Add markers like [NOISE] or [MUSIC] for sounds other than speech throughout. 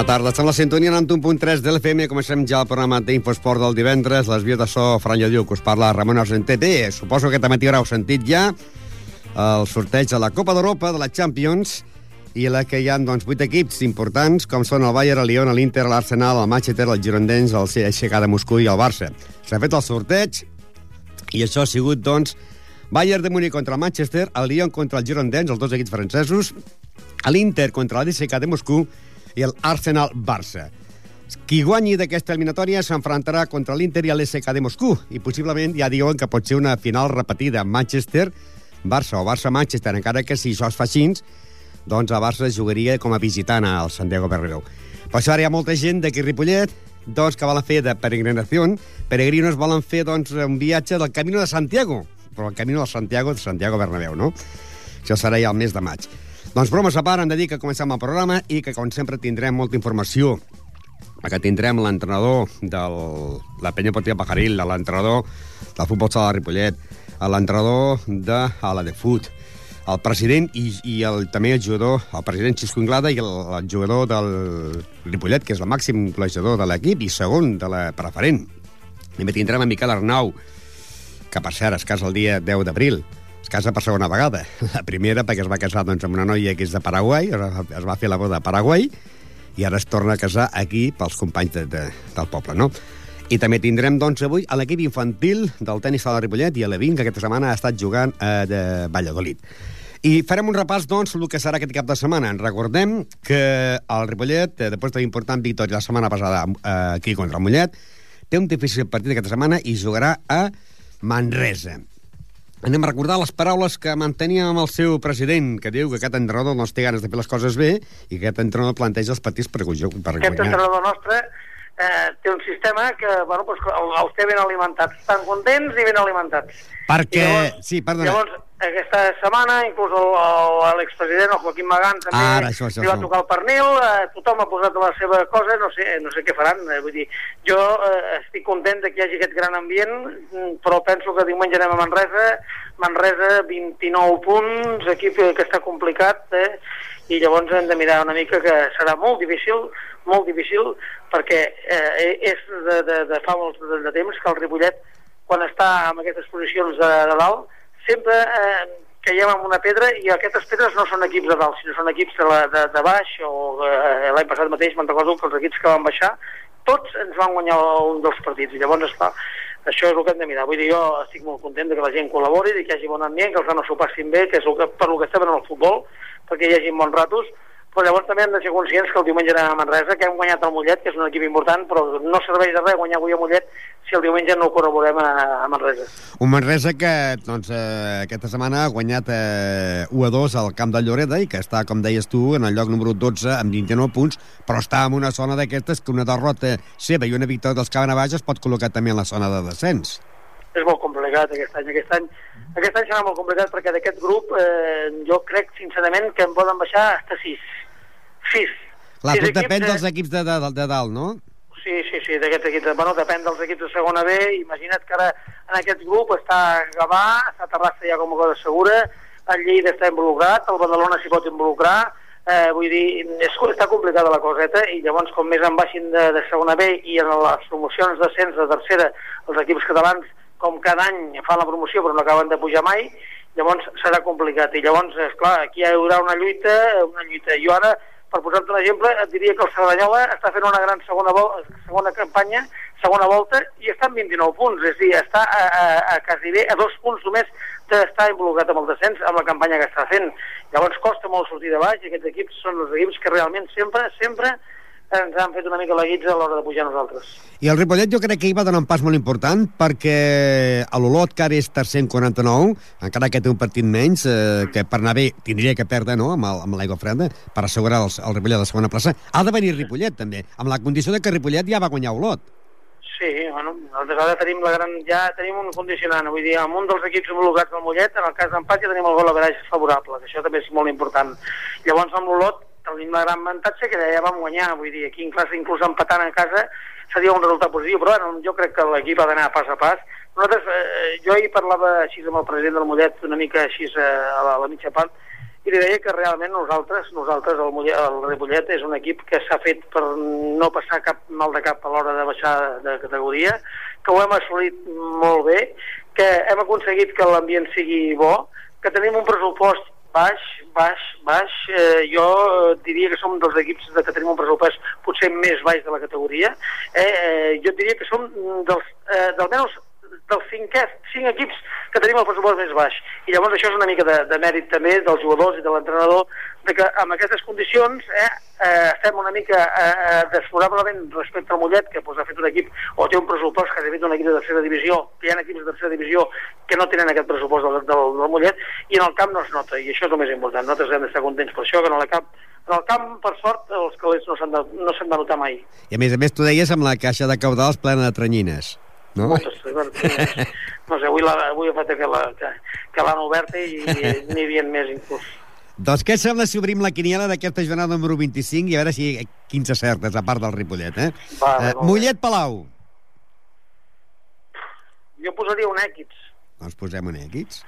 Bona tarda. Estem a la sintonia 91.3 de l'FM. Comencem ja el programa d'Infosport del divendres. Les vies de so, Fran Lladiu, que us parla Ramon Argenté. Bé, suposo que també haureu sentit ja el sorteig de la Copa d'Europa, de la Champions, i la que hi ha doncs, vuit equips importants, com són el Bayern, el Lyon, l'Inter, l'Arsenal, el Manchester, el Girondins, el CSKA de Moscou i el Barça. S'ha fet el sorteig i això ha sigut, doncs, Bayern de Múnich contra el Manchester, el Lyon contra el Girondins, els dos equips francesos, l'Inter contra l'ADSK de Moscou i el Arsenal-Barça. Qui guanyi d'aquesta eliminatòria s'enfrontarà contra l'Inter i l'SK de Moscou i possiblement ja diuen que pot ser una final repetida Manchester-Barça o Barça-Manchester, encara que si això es fa així, doncs el Barça jugaria com a visitant al Santiago Bernabéu. Per això ara hi ha molta gent d'aquí Ripollet doncs, que volen fer de peregrinació, peregrinos volen fer doncs, un viatge del Camino de Santiago, però el Camino de Santiago de Santiago Bernabéu, no? Això serà ja el mes de maig. Doncs bromes a part, hem de dir que comencem el programa i que, com sempre, tindrem molta informació que tindrem l'entrenador de la penya Portia Pajaril, l'entrenador del futbol sala de Ripollet, l'entrenador de la de fut, el president i, i el, també el jugador, el president Xisco Inglada i el, el jugador del Ripollet, que és el màxim golejador de l'equip i segon de la preferent. També tindrem a Miquel Arnau, que per cert es casa el dia 10 d'abril, es casa per segona vegada. [LAUGHS] La primera perquè es va casar doncs, amb una noia que és de Paraguai, es va fer la boda a Paraguai, i ara es torna a casar aquí pels companys de, de, del poble, no? I també tindrem, doncs, avui a l'equip infantil del tenis de Ripollet i a l'Evin, que aquesta setmana ha estat jugant a de Valladolid. I farem un repàs, doncs, el que serà aquest cap de setmana. En recordem que el Ripollet, eh, després de l'important victòria la setmana passada eh, aquí contra el Mollet, té un difícil partit aquesta setmana i jugarà a Manresa. Anem a recordar les paraules que mantenia amb el seu president, que diu que aquest entrenador no té ganes de fer les coses bé i que aquest entrenador planteja els partits per, per Aquest entrenador nostre eh, té un sistema que bueno, pues, els té ben alimentats. Estan contents i ben alimentats. Perquè... I llavors, sí, perdona. Llavors, aquesta setmana, inclús l'expresident, el Joaquim Magán, també Ara, això, això, li va això. tocar el pernil, eh, tothom ha posat la seva cosa, no sé, no sé què faran. Eh, vull dir, jo eh, estic content de que hi hagi aquest gran ambient, mm, però penso que diumenge anem a Manresa, Manresa 29 punts, equip que està complicat, eh, i llavors hem de mirar una mica que serà molt difícil, molt difícil, perquè eh, és de, de, de fa molt de, de temps que el Ripollet, quan està en aquestes posicions de, de dalt, sempre eh, caiem en una pedra i aquestes pedres no són equips de dalt, sinó són equips de, la, de, de baix o eh, l'any passat mateix me'n recordo que els equips que van baixar tots ens van guanyar un dels partits. I llavors esclar, això és el que hem de mirar. Vull dir, jo estic molt content que la gent col·labori que hi hagi bon ambient, que els nanos s'ho passin bé que és el que, per el que estem en el futbol perquè hi hagi bons ratos però llavors també hem de ser conscients que el diumenge anem a Manresa, que hem guanyat el Mollet, que és un equip important, però no serveix de res guanyar avui a Mollet si el diumenge no ho col·laborem a, a Manresa. Un Manresa que doncs, eh, aquesta setmana ha guanyat eh, 1 a 2 al camp de Lloreda i que està, com deies tu, en el lloc número 12 amb 29 punts, però està en una zona d'aquestes que una derrota seva i una victòria dels Cabanabats es pot col·locar també en la zona de descens. És molt complicat aquest any. Aquest any, aquest any serà molt complicat perquè d'aquest grup eh, jo crec sincerament que en poden baixar hasta 6. 6. Clar, Sis tot equips, depèn eh? dels equips de, de, de dalt, no? Sí, sí, sí, d'aquest equip. Bueno, depèn dels equips de segona B. Imagina't que ara en aquest grup està Gavà, està Terrassa ja com a cosa segura, el Lleida està involucrat, el Badalona s'hi pot involucrar, eh, vull dir, és, està complicada la coseta i llavors com més en baixin de, de segona B i en les promocions d'ascens de tercera els equips catalans com cada any fan la promoció però no acaben de pujar mai llavors serà complicat i llavors, és clar, aquí hi haurà una lluita una lluita, jo ara per posar-te un exemple, et diria que el Cerdanyola està fent una gran segona, vol- segona campanya segona volta i està amb 29 punts, és a dir, està a, a, a quasi bé a dos punts només d'estar involucrat amb el descens, amb la campanya que està fent. Llavors costa molt sortir de baix i aquests equips són els equips que realment sempre, sempre ens han fet una mica la guitza a l'hora de pujar nosaltres. I el Ripollet jo crec que hi va donar un pas molt important perquè a l'Olot, que ara és tercer en 49, encara que té un partit menys, eh, que per anar bé tindria que perdre no? amb, l'aigua freda per assegurar el, el Ripollet a la segona plaça, ha de venir Ripollet també, amb la condició de que Ripollet ja va guanyar Olot. Sí, bueno, nosaltres ara tenim la gran, ja tenim un condicionant, vull dir, amb un dels equips homologats del Mollet, en el cas d'empat ja tenim el gol a favorable, que això també és molt important. Llavors amb l'Olot tenim la gran avantatge que ja vam guanyar, vull dir, aquí inclús, inclús empatant a casa seria un resultat positiu, però bueno, jo crec que l'equip ha d'anar pas a pas. Nosaltres, eh, jo ahir parlava així amb el president del Mollet, una mica així eh, a, la, a la mitja part, i li deia que realment nosaltres, nosaltres el, Mollet, el Ripollet és un equip que s'ha fet per no passar cap mal de cap a l'hora de baixar de categoria, que ho hem assolit molt bé, que hem aconseguit que l'ambient sigui bo, que tenim un pressupost baix, baix, baix. Eh, jo eh, diria que som dels equips de que tenim un pressupost potser més baix de la categoria. Eh, eh, jo diria que som dels, eh, d'almenys dels cinquè, cinc equips que tenim el pressupost més baix. I llavors això és una mica de, de mèrit també dels jugadors i de l'entrenador, de que amb aquestes condicions eh, eh, estem una mica eh, eh desfavorablement respecte al Mollet, que pues, ha fet un equip, o té un pressupost que ha fet un equip de tercera divisió, que hi ha equips de tercera divisió que no tenen aquest pressupost del, del, del Mollet, i en el camp no es nota, i això és el més important. Nosaltres hem d'estar contents per això, que en el camp en el camp, per sort, els calés no s'han de, no de notar mai. I a més a més, tu deies amb la caixa de caudals plena de tranyines. No? Moltes, [LAUGHS] no sé, avui, la, avui he fet que l'han que, que oberta i [LAUGHS] n'hi havia més inclús. Doncs què et sembla si obrim la quiniela d'aquesta jornada número 25 i a veure si 15 certes, a part del Ripollet, eh? Va, eh Mollet Palau. Jo posaria un èquids. Doncs posem un èquids.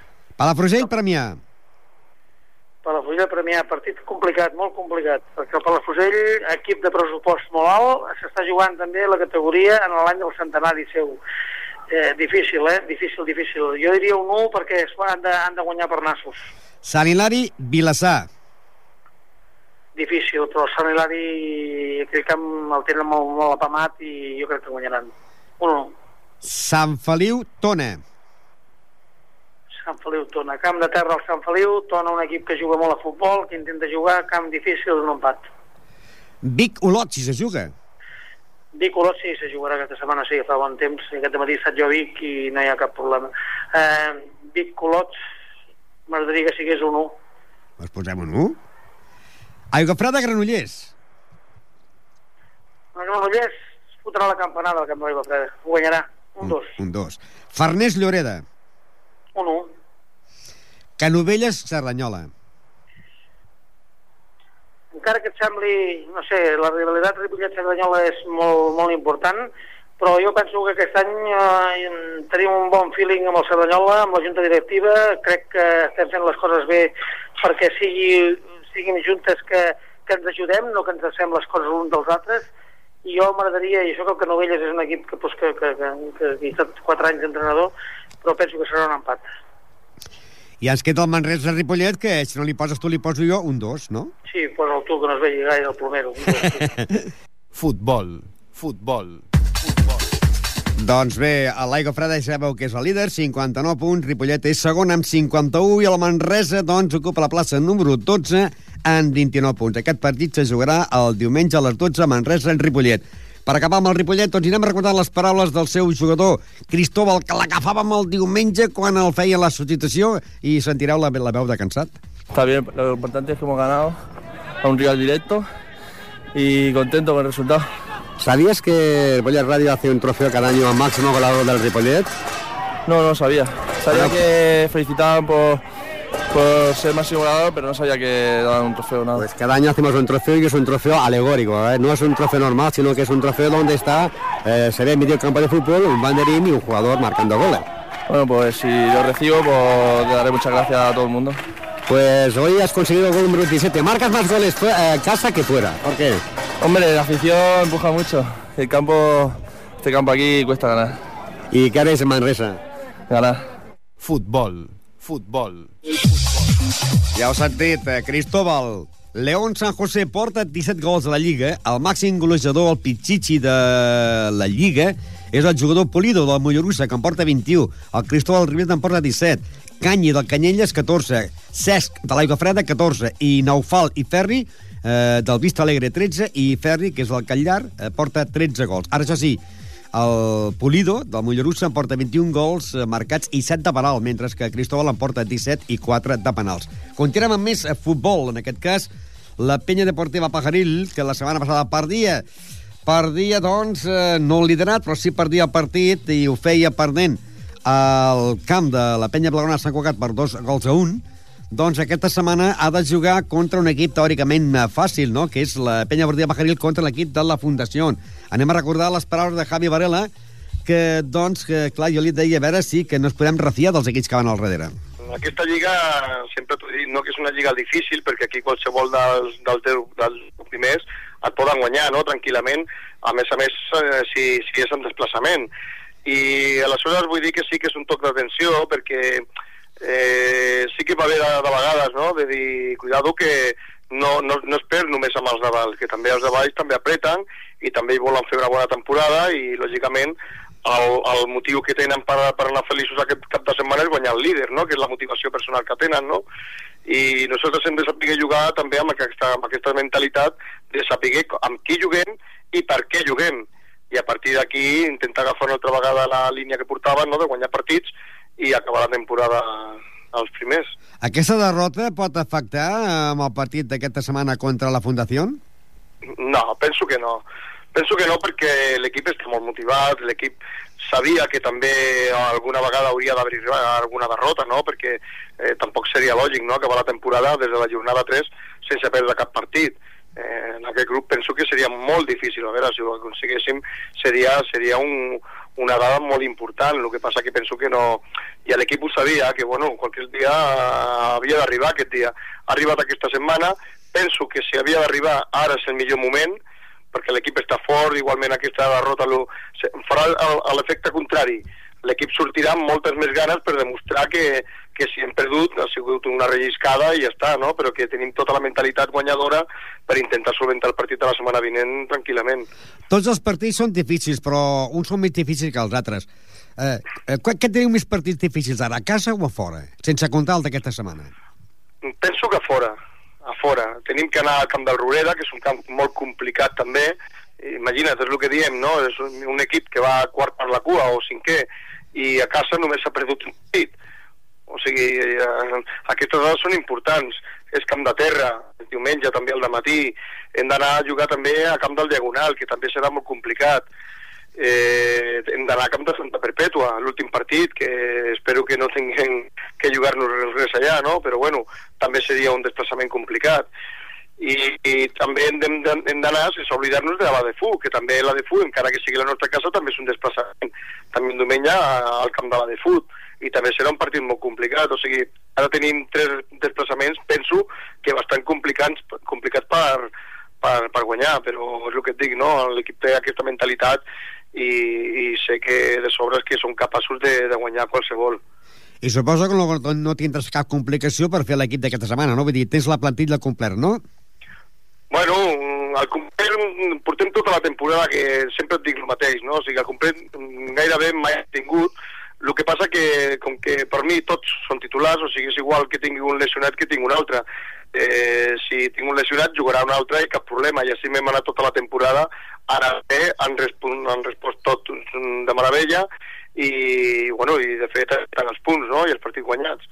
Palafrugell, Premià. Palafrugell Premià, partit complicat, molt complicat, perquè el Palafrugell, equip de pressupost molt alt, s'està jugant també la categoria en l'any del centenari seu. Eh, difícil, eh? Difícil, difícil. Jo diria un 1 perquè han de, han de guanyar per nassos. Sant Hilari, Vilassar. Difícil, però Sant Hilari crec que el tenen molt, molt apamat i jo crec que guanyaran. Un 1. Sant Feliu, Tona. Sant Feliu Tona. Camp de terra al Sant Feliu, Tona un equip que juga molt a futbol, que intenta jugar, camp difícil, un empat. Vic Olot, si se juga. Vic Olot sí, se jugarà aquesta setmana, sí, fa bon temps. Aquest matí he estat jo a Vic i no hi ha cap problema. Eh, Vic Olot, m'agradaria que sigués un 1. Doncs posem un 1. Aigua Freda, Granollers. El Granollers fotrà la campanada al camp de l'Aigua Freda. Ho guanyarà. Un 2. Un 2. Farners Lloreda. Un 1. Canovelles, Cerdanyola. Encara que et sembli, no sé, la rivalitat Ripollet-Cerdanyola és molt, molt important, però jo penso que aquest any eh, tenim un bon feeling amb el Cerdanyola, amb la junta directiva, crec que estem fent les coses bé perquè sigui, siguin juntes que, que ens ajudem, no que ens fem les coses uns dels altres, i jo m'agradaria, i això que el Canovelles és un equip que, pues, que, que, que, que, que he estat 4 anys d'entrenador, però penso que serà un empat. I ens queda el Manresa Ripollet, que si no li poses tu, li poso jo un 2, no? Sí, posa'l tu, que no es vegi gaire el plomero. [LAUGHS] futbol, futbol, futbol. Doncs bé, a l'Aigua Freda ja sabeu que és el líder, 59 punts, Ripollet és segon amb 51 i el Manresa doncs ocupa la plaça número 12 amb 29 punts. Aquest partit se jugarà el diumenge a les 12 a Manresa en Ripollet. Per acabar amb el Ripollet, doncs anirem recordant les paraules del seu jugador, Cristóbal, que l'agafàvem el diumenge quan el feia la substitució i sentireu la, la veu de cansat. Está bien, lo importante es que hemos ganado a un rival directo y contento con el resultado. ¿Sabías que Ripollet Radio hace un trofeo cada año al máximo goleador del Ripollet? No, no sabía. Sabía que felicitaban por por ser más simulador, pero no sabía que daban un trofeo nada. Pues cada año hacemos un trofeo y es un trofeo alegórico, ¿eh? no es un trofeo normal, sino que es un trofeo donde está, eh, se ve en medio campo de fútbol, un banderín y un jugador marcando goles. Bueno, pues si lo recibo, pues le daré muchas gracias a todo el mundo. Pues hoy has conseguido el gol número 27. Marcas más goles eh, casa que fuera. ¿Por qué? Hombre, la afición empuja mucho. El campo, este campo aquí cuesta ganar. ¿Y qué haréis en Manresa? Ganar. Fútbol. Futbol. Ja heu sentit, eh, Cristóbal. León San José porta 17 gols a la Lliga, el màxim golejador, el Pichichi de la Lliga, és el jugador Polido del Mollerussa, que en porta 21. El Cristóbal Ribet en porta 17. Canyi del Canyelles, 14. Cesc de l'Aigua Freda, 14. I Naufal i Ferri eh, del Vista Alegre, 13. I Ferri, que és el Catllar, eh, porta 13 gols. Ara, això sí, el Pulido, del Mollerussa, en porta 21 gols eh, marcats i 7 de penal, mentre que Cristóbal en porta 17 i 4 de penals. Continuem amb més eh, futbol, en aquest cas, la penya deportiva Pajaril, que la setmana passada perdia. Perdia, doncs, eh, no liderat, però sí perdia el partit i ho feia perdent al camp de la penya Blaugrana Sant Cugat per dos gols a un. Doncs aquesta setmana ha de jugar contra un equip teòricament eh, fàcil, no? que és la penya deportiva Pajaril contra l'equip de la Fundació. Anem a recordar les paraules de Javi Varela, que, doncs, que, clar, jo li deia a veure si que no es podem refiar dels equips que van al darrere. Aquesta lliga, sempre t'ho dic, no que és una lliga difícil, perquè aquí qualsevol dels, dels, dels primers et poden guanyar, no?, tranquil·lament, a més a més, eh, si, si és en desplaçament. I aleshores vull dir que sí que és un toc d'atenció, perquè eh, sí que va haver de, de vegades, no?, de dir, cuidado que no, no, no es perd només amb els de baix, que també els de baix també apreten i també volen fer una bona temporada i, lògicament, el, el motiu que tenen per, per anar feliços aquest cap de setmana és guanyar el líder, no? que és la motivació personal que tenen, no? I nosaltres hem de saber jugar també amb aquesta, amb aquesta mentalitat de saber amb qui juguem i per què juguem. I a partir d'aquí intentar agafar una altra vegada la línia que portaven, no? de guanyar partits i acabar la temporada als primers. Aquesta derrota pot afectar amb el partit d'aquesta setmana contra la Fundació? No, penso que no. Penso que no perquè l'equip està molt motivat, l'equip sabia que també alguna vegada hauria d'haver alguna derrota, no? perquè eh, tampoc seria lògic no? acabar la temporada des de la jornada 3 sense perdre cap partit. Eh, en aquest grup penso que seria molt difícil, a veure, si ho aconseguéssim seria, seria un, una dada molt important, el que passa que penso que no... I l'equip ho sabia, que bueno, qualsevol dia havia d'arribar aquest dia. Ha arribat aquesta setmana, penso que si havia d'arribar ara és el millor moment, perquè l'equip està fort, igualment aquesta derrota lo, farà l'efecte contrari. L'equip sortirà amb moltes més ganes per demostrar que, que si hem perdut ha sigut una relliscada i ja està, no? però que tenim tota la mentalitat guanyadora per intentar solventar el partit de la setmana vinent tranquil·lament. Tots els partits són difícils, però uns són més difícils que els altres. Eh, eh, què teniu més partits difícils ara, a casa o a fora? Sense comptar el d'aquesta setmana. Penso que a fora a fora. Tenim que anar al camp del Roreda, que és un camp molt complicat també. Imagina't, és el que diem, no? És un, equip que va quart per la cua o cinquè i a casa només s'ha perdut un partit. O sigui, eh, aquestes dades són importants. És camp de terra, el diumenge també al matí. Hem d'anar a jugar també a camp del Diagonal, que també serà molt complicat eh, hem d'anar a Camp de Santa Perpètua, l'últim partit, que espero que no tinguem que jugar-nos res allà, no? però bueno, també seria un desplaçament complicat. I, i també hem d'anar sense oblidar-nos de la de Fu, que també la de Fu, encara que sigui la nostra casa, també és un desplaçament. També un diumenge al camp de la de Fu, i també serà un partit molt complicat, o sigui, ara tenim tres desplaçaments, penso que bastant complicats, complicats per, per, per guanyar, però és el que et dic, no? l'equip té aquesta mentalitat i, i sé que de sobres que són capaços de, de guanyar qualsevol. I suposo que no, no tindràs cap complicació per fer l'equip d'aquesta setmana, no? Vull dir, tens la plantilla completa, no? Bueno, al complet portem tota la temporada que sempre et dic el mateix, no? O sigui, al complet gairebé mai he tingut, el que passa que, com que per mi tots són titulars, o sigui, és igual que tingui un lesionat que tingui un altre. Eh, si tinc un lesionat, jugarà un altre i cap problema. I així m'hem anat tota la temporada. Ara bé, han, respost, han respost tot de meravella i, bueno, i de fet, estan els punts no? i els partits guanyats.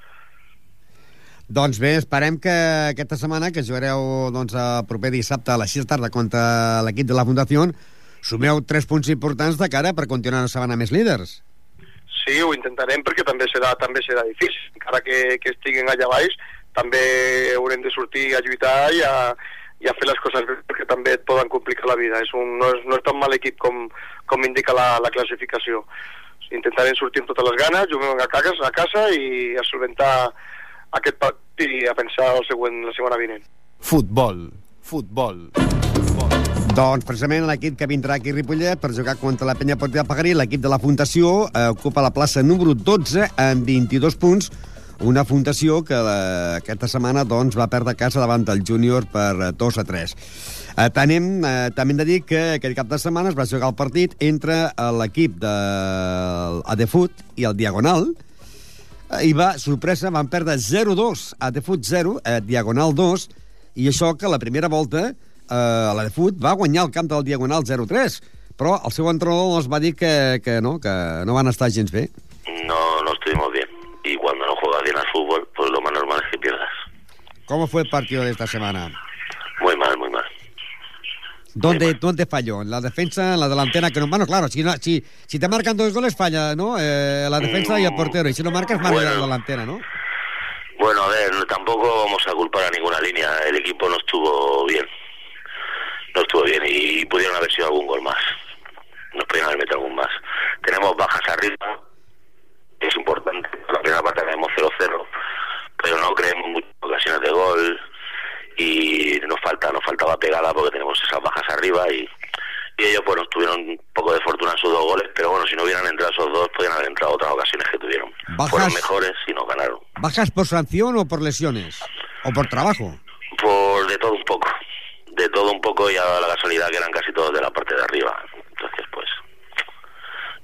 Doncs bé, esperem que aquesta setmana, que jugareu doncs, el proper dissabte a les 6 de tarda contra l'equip de la Fundació, sumeu tres punts importants de cara per continuar una setmana més líders. Sí, ho intentarem perquè també serà, també serà difícil. Encara que, que estiguin allà baix, també haurem de sortir a lluitar i a, i a fer les coses bé perquè també et poden complicar la vida. És un, no, és, no és tan mal equip com, com indica la, la classificació. Intentarem sortir amb totes les ganes, juguem a casa, a casa i a solventar aquest partit i a pensar el següent, la setmana vinent. Futbol, futbol. Doncs precisament l'equip que vindrà aquí a Ripollet per jugar contra la penya Portiva Pagarí, l'equip de la Fundació, eh, ocupa la plaça número 12 amb 22 punts, una fundació que la, aquesta setmana doncs, va perdre casa davant del júnior per 2 a 3. Eh, tenim, eh, també hem de dir que aquest cap de setmana es va jugar el partit entre eh, l'equip de Adefut i el Diagonal, eh, i va, sorpresa, van perdre 0-2, Adefut 0, eh, Diagonal 2, i això que la primera volta eh, l'Adefut va guanyar el camp del Diagonal 0-3, però el seu entrenador ens va dir que, que, no, que no van estar gens bé. No, no estuvimos bien. Y cuando no juegas bien al fútbol, pues lo más normal es que pierdas. ¿Cómo fue el partido de esta semana? Muy mal, muy mal. ¿Dónde, ¿Dónde falló? ¿En la defensa, en la delantera? Que no, bueno, claro, si, no- si, si te marcan dos goles, falla, ¿no? Eh, la defensa y el portero. Y si no marcas, falla la Bueno. delantera, ¿no? Bueno, a ver, tampoco vamos a culpar a ninguna línea. El equipo no estuvo bien. No estuvo bien y pudieron haber sido algún gol más. Nos pudieron haber metido algún más. Tenemos bajas arriba, es importante. La primera parte tenemos 0-0, pero no creemos muchas ocasiones de gol y nos falta nos faltaba pegada porque tenemos esas bajas arriba y, y ellos pues nos tuvieron un poco de fortuna en sus dos goles, pero bueno, si no hubieran entrado esos dos, podrían haber entrado otras ocasiones que tuvieron. Bajas- Fueron mejores y nos ganaron. ¿Bajas por sanción o por lesiones? ¿O por trabajo? Por de todo un poco. De todo un poco y a la casualidad que eran casi todos de la parte de arriba. Entonces, pues,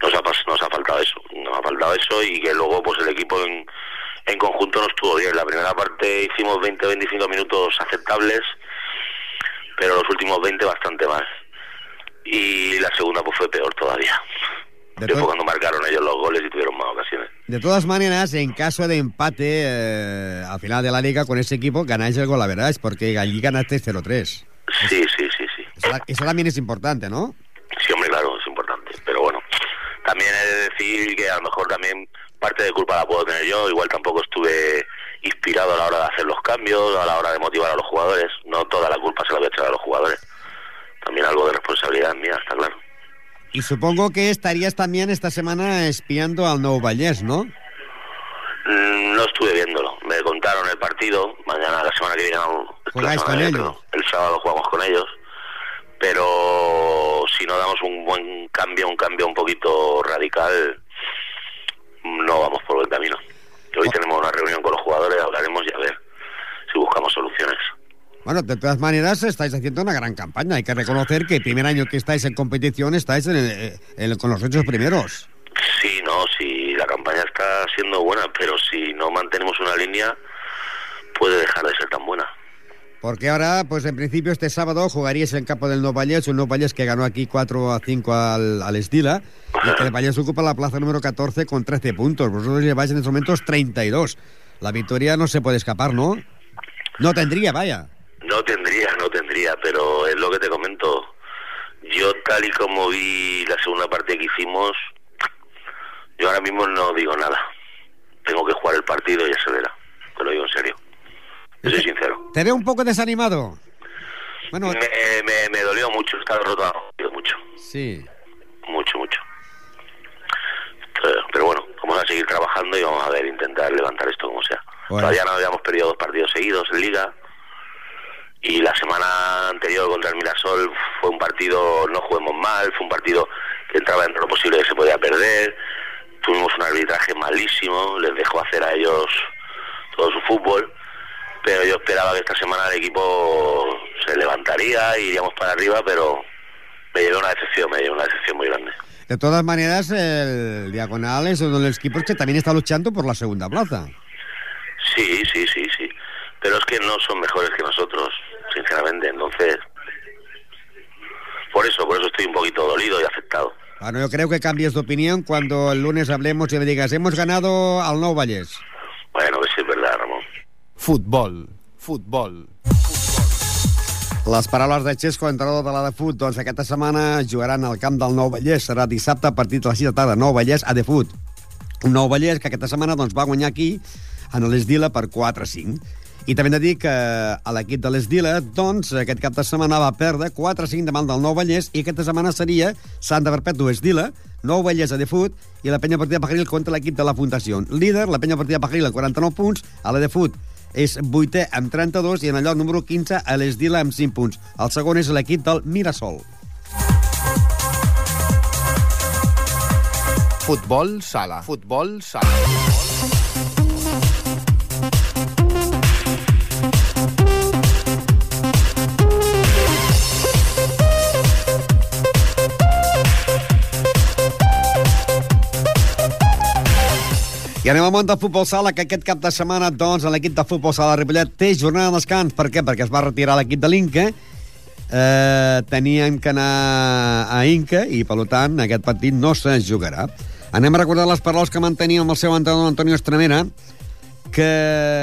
nos ha, pas- nos ha faltado eso. Nos ha faltado eso y que luego, pues, el equipo en, en conjunto no estuvo bien. La primera parte hicimos 20-25 aceptables, pero los últimos 20 bastante mal. Y la segunda, pues, fue peor todavía. De Que to- fue cuando marcaron ellos los goles y tuvieron más ocasiones. De todas maneras, en caso de empate eh, al final de la liga con ese equipo, ganáis el gol, la verdad, es porque allí ganaste 0-3. Sí, sí, sí, sí. Eso, eso también es importante, ¿no? Sí, hombre, claro, es importante. Pero bueno, también he de decir que a lo mejor también parte de culpa la puedo tener yo. Igual tampoco estuve inspirado a la hora de hacer los cambios, a la hora de motivar a los jugadores. No toda la culpa se la voy a echar a los jugadores. También algo de responsabilidad mía, está claro. Y supongo que estarías también esta semana espiando al Nou Vallès, ¿no? Mm, No estuve viéndolo. Me contaron el partido. Mañana, la semana que viene, la ¿Jugáis semana viene, perdón, El sábado jugamos con ellos. Pero si no damos un buen cambio, un cambio un poquito radical, no vamos por buen camino. Hoy tenemos una reunión con los jugadores, hablaremos y a ver si buscamos soluciones. Bueno, de todas maneras, estáis haciendo una gran campaña. Hay que reconocer que el primer año que estáis en competición estáis en el- en- con los ocho primeros. Sí, no, si la campaña está siendo buena, pero si no mantenemos una línea, puede dejar de ser tan buena. Porque ahora, pues en principio este sábado jugaríais en campo del Nou Vallès, un Nou Vallès que ganó aquí 4 a 5 al, al Estila, y que el Vallès ocupa la plaza número 14 con 13 puntos. Vosotros lleváis en estos momentos 32. La victoria no se puede escapar, ¿no? No tendría, vaya. No tendría, no tendría, pero es lo que te comento. Yo tal y como vi la segunda parte que hicimos, yo ahora mismo no digo nada. Tengo que jugar el partido y ya se verá. Te lo digo en serio. Yo soy sincero. Te veo un poco desanimado. Bueno, Me, me, me dolió mucho, me dolió mucho, sí. mucho, mucho. Pero, pero bueno, vamos a seguir trabajando y vamos a ver, intentar levantar esto como sea. Bueno. Todavía no habíamos perdido dos partidos seguidos en Liga. Y la semana anterior contra el Mirasol fue un partido, no juguemos mal, fue un partido que entraba dentro de lo posible que se podía perder. Tuvimos un arbitraje malísimo, les dejó hacer a ellos todo su fútbol. Pero yo esperaba que esta semana el equipo se levantaría, iríamos para arriba, pero me llevé una decepción, me llevé una decepción muy grande. De todas maneras, el Diagonal es uno de los equipos que también está luchando por la segunda plaza. Sí, sí, sí, sí. Pero es que no son mejores que nosotros, sinceramente. Entonces, por eso, por eso estoy un poquito dolido y afectado. Bueno, yo creo que cambies de opinión cuando el lunes hablemos y me digas, hemos ganado al Nou Vallès. Bueno, que sí es verdad, Ramón. Futbol. Futbol. Les paraules de Xesco, entrenador de la de Fut, doncs aquesta setmana jugaran al camp del Nou Vallès. Serà dissabte a partir de les 6 de tarda. Nou Vallès a de Fut. Nou Vallès que aquesta setmana doncs, va guanyar aquí, en l'Esdila, per 4-5. I també hem de dir que a l'equip de l'Esdila, doncs, aquest cap de setmana va perdre 4-5 davant del Nou Vallès i aquesta setmana seria Santa Perpètua Esdila, Nou Vallès a de Fut i la penya partida Pajaril contra l'equip de la Fundació. Líder, la penya partida Pajaril, amb 49 punts, a la de Fut és vuitè amb 32 i en el lloc número 15 a l'Esdila amb 5 punts. El segon és l'equip del Mirasol. Futbol sala. Futbol sala. I anem al món del futbol sala, que aquest cap de setmana, doncs, l'equip de futbol sala de Ripollet té jornada de descans. Per què? Perquè es va retirar l'equip de l'Inca, eh, tenien que anar a Inca i, per tant, aquest partit no se jugarà. Anem a recordar les paraules que mantenia amb el seu entrenador Antonio Estremera, que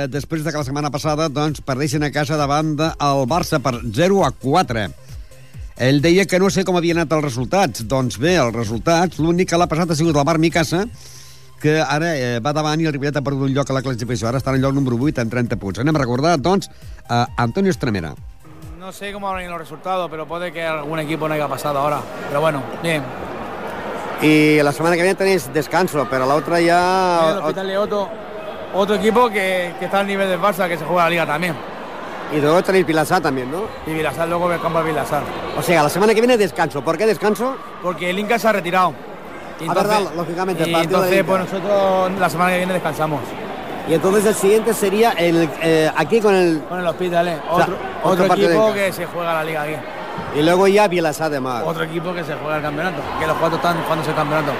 després de que la setmana passada doncs, perdessin a casa davant del Barça per 0 a 4. Ell deia que no sé com havien anat els resultats. Doncs bé, els resultats, l'únic que l'ha passat ha sigut el Bar Micasa, que ara eh, va davant i el Ripollet ha perdut un lloc a la classificació. Ara està en el lloc número 8 amb 30 punts. Anem a recordar, doncs, a Antonio Estremera. No sé cómo van a ir los resultados, pero puede que algún equipo no haya pasado ahora. Pero bueno, bien. Y la semana que viene tenéis descanso, pero la otra ya... El Hospital de Otto, otro equipo que, que está al nivel del Barça, que se juega la Liga también. Y luego tenéis Vilasar también, ¿no? Y Vilasar luego el campo de Vilasar. O sea, la semana que viene descanso. ¿Por qué descanso? Porque el Inca se ha retirado. Ah, verdad, lógicamente, y entonces pues nosotros la semana que viene descansamos. Y entonces el siguiente sería el, eh, aquí con el... Con el Hospital, ¿eh? O sea, otro, otro equipo que se juega la Liga aquí. Y luego ya Vilasar de Mar. Otro equipo que se juega el campeonato. Que los cuatro están jugándose el campeonato.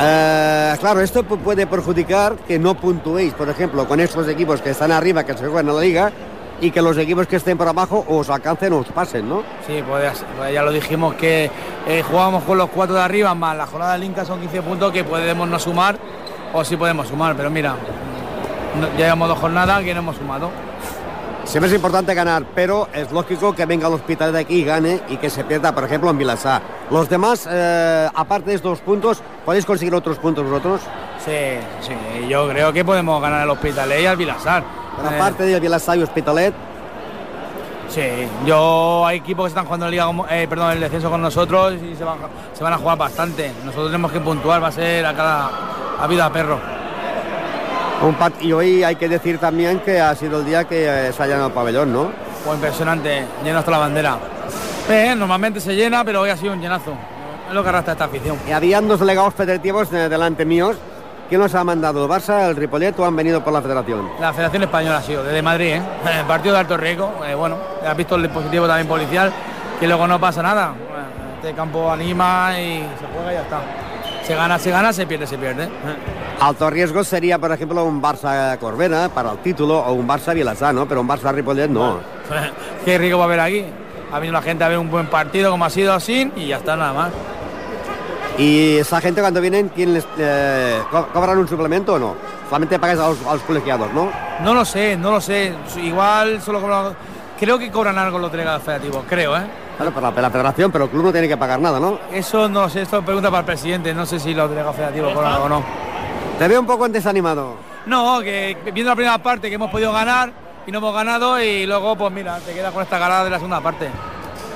Eh, claro, esto pu- puede perjudicar que no puntuéis, por ejemplo, con estos equipos que están arriba, que se juegan en la liga, y que los equipos que estén por abajo os alcancen o os pasen, ¿no? Sí, pues, pues ya lo dijimos que eh, jugábamos con los cuatro de arriba, más la jornada del Inca son 15 puntos que podemos no sumar o sí podemos sumar, pero mira, no- ya llevamos dos jornadas que no hemos sumado. Siempre es importante ganar, pero es lógico que venga el hospital de aquí y gane y que se pierda, por ejemplo, en Vilasar. Los demás, eh, aparte de estos puntos, ¿podéis conseguir otros puntos vosotros? Sí, sí, yo creo que podemos ganar el Hospital y al Vilasar. Eh, aparte del Vilasar y Hospitalet, Sí, yo hay equipos que están jugando la liga, eh, perdón, el descenso con nosotros y se van, se van a jugar bastante. Nosotros tenemos que puntuar, va a ser a cada a vida a perro. un pat- y hoy hay que decir también que ha sido el día que eh, se ha llenado el pabellón, ¿no? Pues impresionante, lleno hasta la bandera. Eh, normalmente se llena, pero hoy ha sido un llenazo. Es lo que arrastra esta afición. Y habían dos delegados federativos eh, delante míos. ¿Quién los ha mandado? ¿El Barça, el Ripollet o han venido por la federación? La Federación Española ha sido, desde Madrid, ¿eh? El partido de alto riesgo, eh, bueno, has visto el dispositivo también policial, que luego no pasa nada. Bueno, este campo anima y se juega y ya está. Se gana, se gana, se pierde, se pierde. Alto riesgo sería, por ejemplo, un Barça Corbera para el título o un Barça Vilasar, ¿no? Pero un Barça Ripollet no. [LAUGHS] ¿Qué riesgo va a haber aquí? Ha venido la gente a ver un buen partido como ha sido así y ya está nada más. Y esa gente cuando vienen, ¿quién les, eh, co- ¿cobran un suplemento o no? Solamente pagáis a los, a los colegiados, ¿no? No lo sé, no lo sé. Igual solo cobran- Creo que cobran algo los delegados federativos, creo, ¿eh? Claro, para la, la federación, pero el club no tiene que pagar nada, ¿no? Eso no sé, esto es pregunta para el presidente, no sé si los delegados federativos cobran algo o no. Te veo un poco desanimado. No, que viendo la primera parte que hemos podido ganar y no hemos ganado y luego pues mira, te quedas con esta ganada de la segunda parte.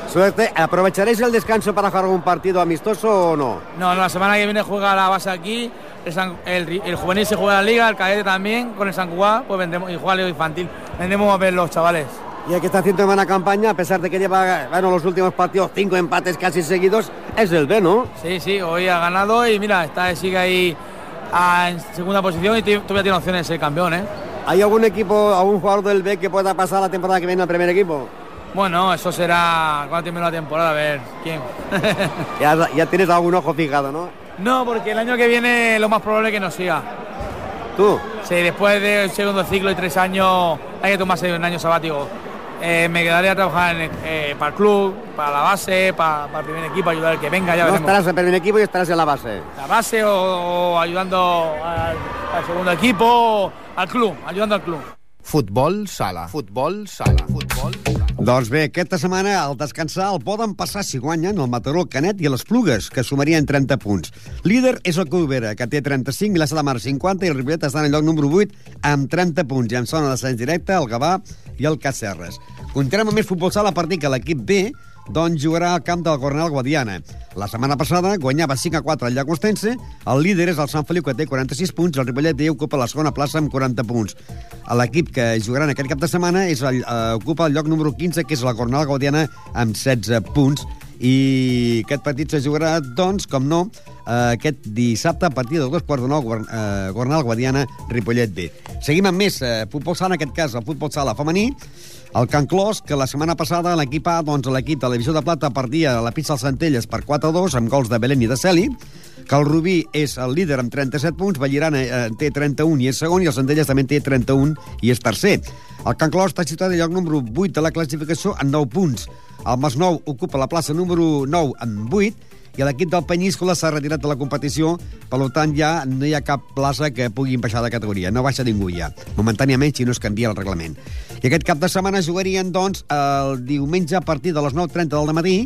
Suerte. ¿Aprovecharéis el descanso para jugar algún partido amistoso o no? No, la semana que viene juega la base aquí, el, San- el ri- el juvenil se juega la liga, el cadete también, con el San Cugat, pues vendremos, y juega liga infantil. Vendremos a ver los chavales. Y el que está haciendo buena campaña, a pesar de que lleva, bueno, los últimos partidos, cinco empates casi seguidos, es el B, ¿no? Sí, sí, hoy ha ganado y mira, está, sigue ahí ah, en segunda posición y todavía tiene opciones de ser campeón, ¿eh? ¿Hay algún equipo, algún jugador del B que pueda pasar la temporada que viene al primer equipo? Bueno, eso será cuando termine la temporada, a ver quién. [LAUGHS] Ya, ya tienes algún ojo fijado, ¿no? no, porque el año que viene lo más probable es que nos siga. ¿Tú? Sí, después del segundo ciclo y tres años hay que tomarse un año sabático. Eh, me quedaré a trabajar en, eh, para el club, para la base, para, para el primer equipo, ayudar al que venga, ya No veremos. estarás en el primer equipo y estarás en la base. La base o, o ayudando al, al segundo equipo, o al club, ayudando al club. Futbol sala. Futbol sala. Futbol sala. Doncs bé, aquesta setmana, al descansar, el poden passar si guanyen el Mataró, el Canet i les Plugues, que sumarien 30 punts. Líder és el Cubera, que té 35, Vilassar de Mar 50, i el Ripollet està en lloc número 8 amb 30 punts. I en zona d'ascens directe, el Gavà i el Cacerres. Continuem amb més futbol sala a partir que l'equip B doncs jugarà al camp del Cornell Guadiana. La setmana passada guanyava 5 a 4 al Llagostense, el líder és el Sant Feliu, que té 46 punts, el Ripollet D ocupa la segona plaça amb 40 punts. L'equip que jugarà en aquest cap de setmana és el, eh, ocupa el lloc número 15, que és la Cornell Guadiana, amb 16 punts, i aquest partit se jugarà, doncs, com no, eh, aquest dissabte a partir de dos quarts de nou, eh, Gornal Guadiana, Ripollet B. Seguim amb més eh, futbol sala, en aquest cas el futbol sala femení. El Can Clos, que la setmana passada l'equip A, doncs l'equip de la de Plata perdia la pista als Centelles per 4-2 amb gols de Belén i de Celi, que el Rubí és el líder amb 37 punts, Vallirana eh, té 31 i és segon, i el Centelles també té 31 i és tercer. El Can Clos està situat al lloc número 8 de la classificació amb 9 punts. El Masnou ocupa la plaça número 9 amb 8 i l'equip del Penyíscola s'ha retirat de la competició, per tant ja no hi ha cap plaça que pugui baixar de categoria, no baixa ningú ja, momentàniament si no es canvia el reglament. I aquest cap de setmana jugarien, doncs, el diumenge a partir de les 9.30 del matí,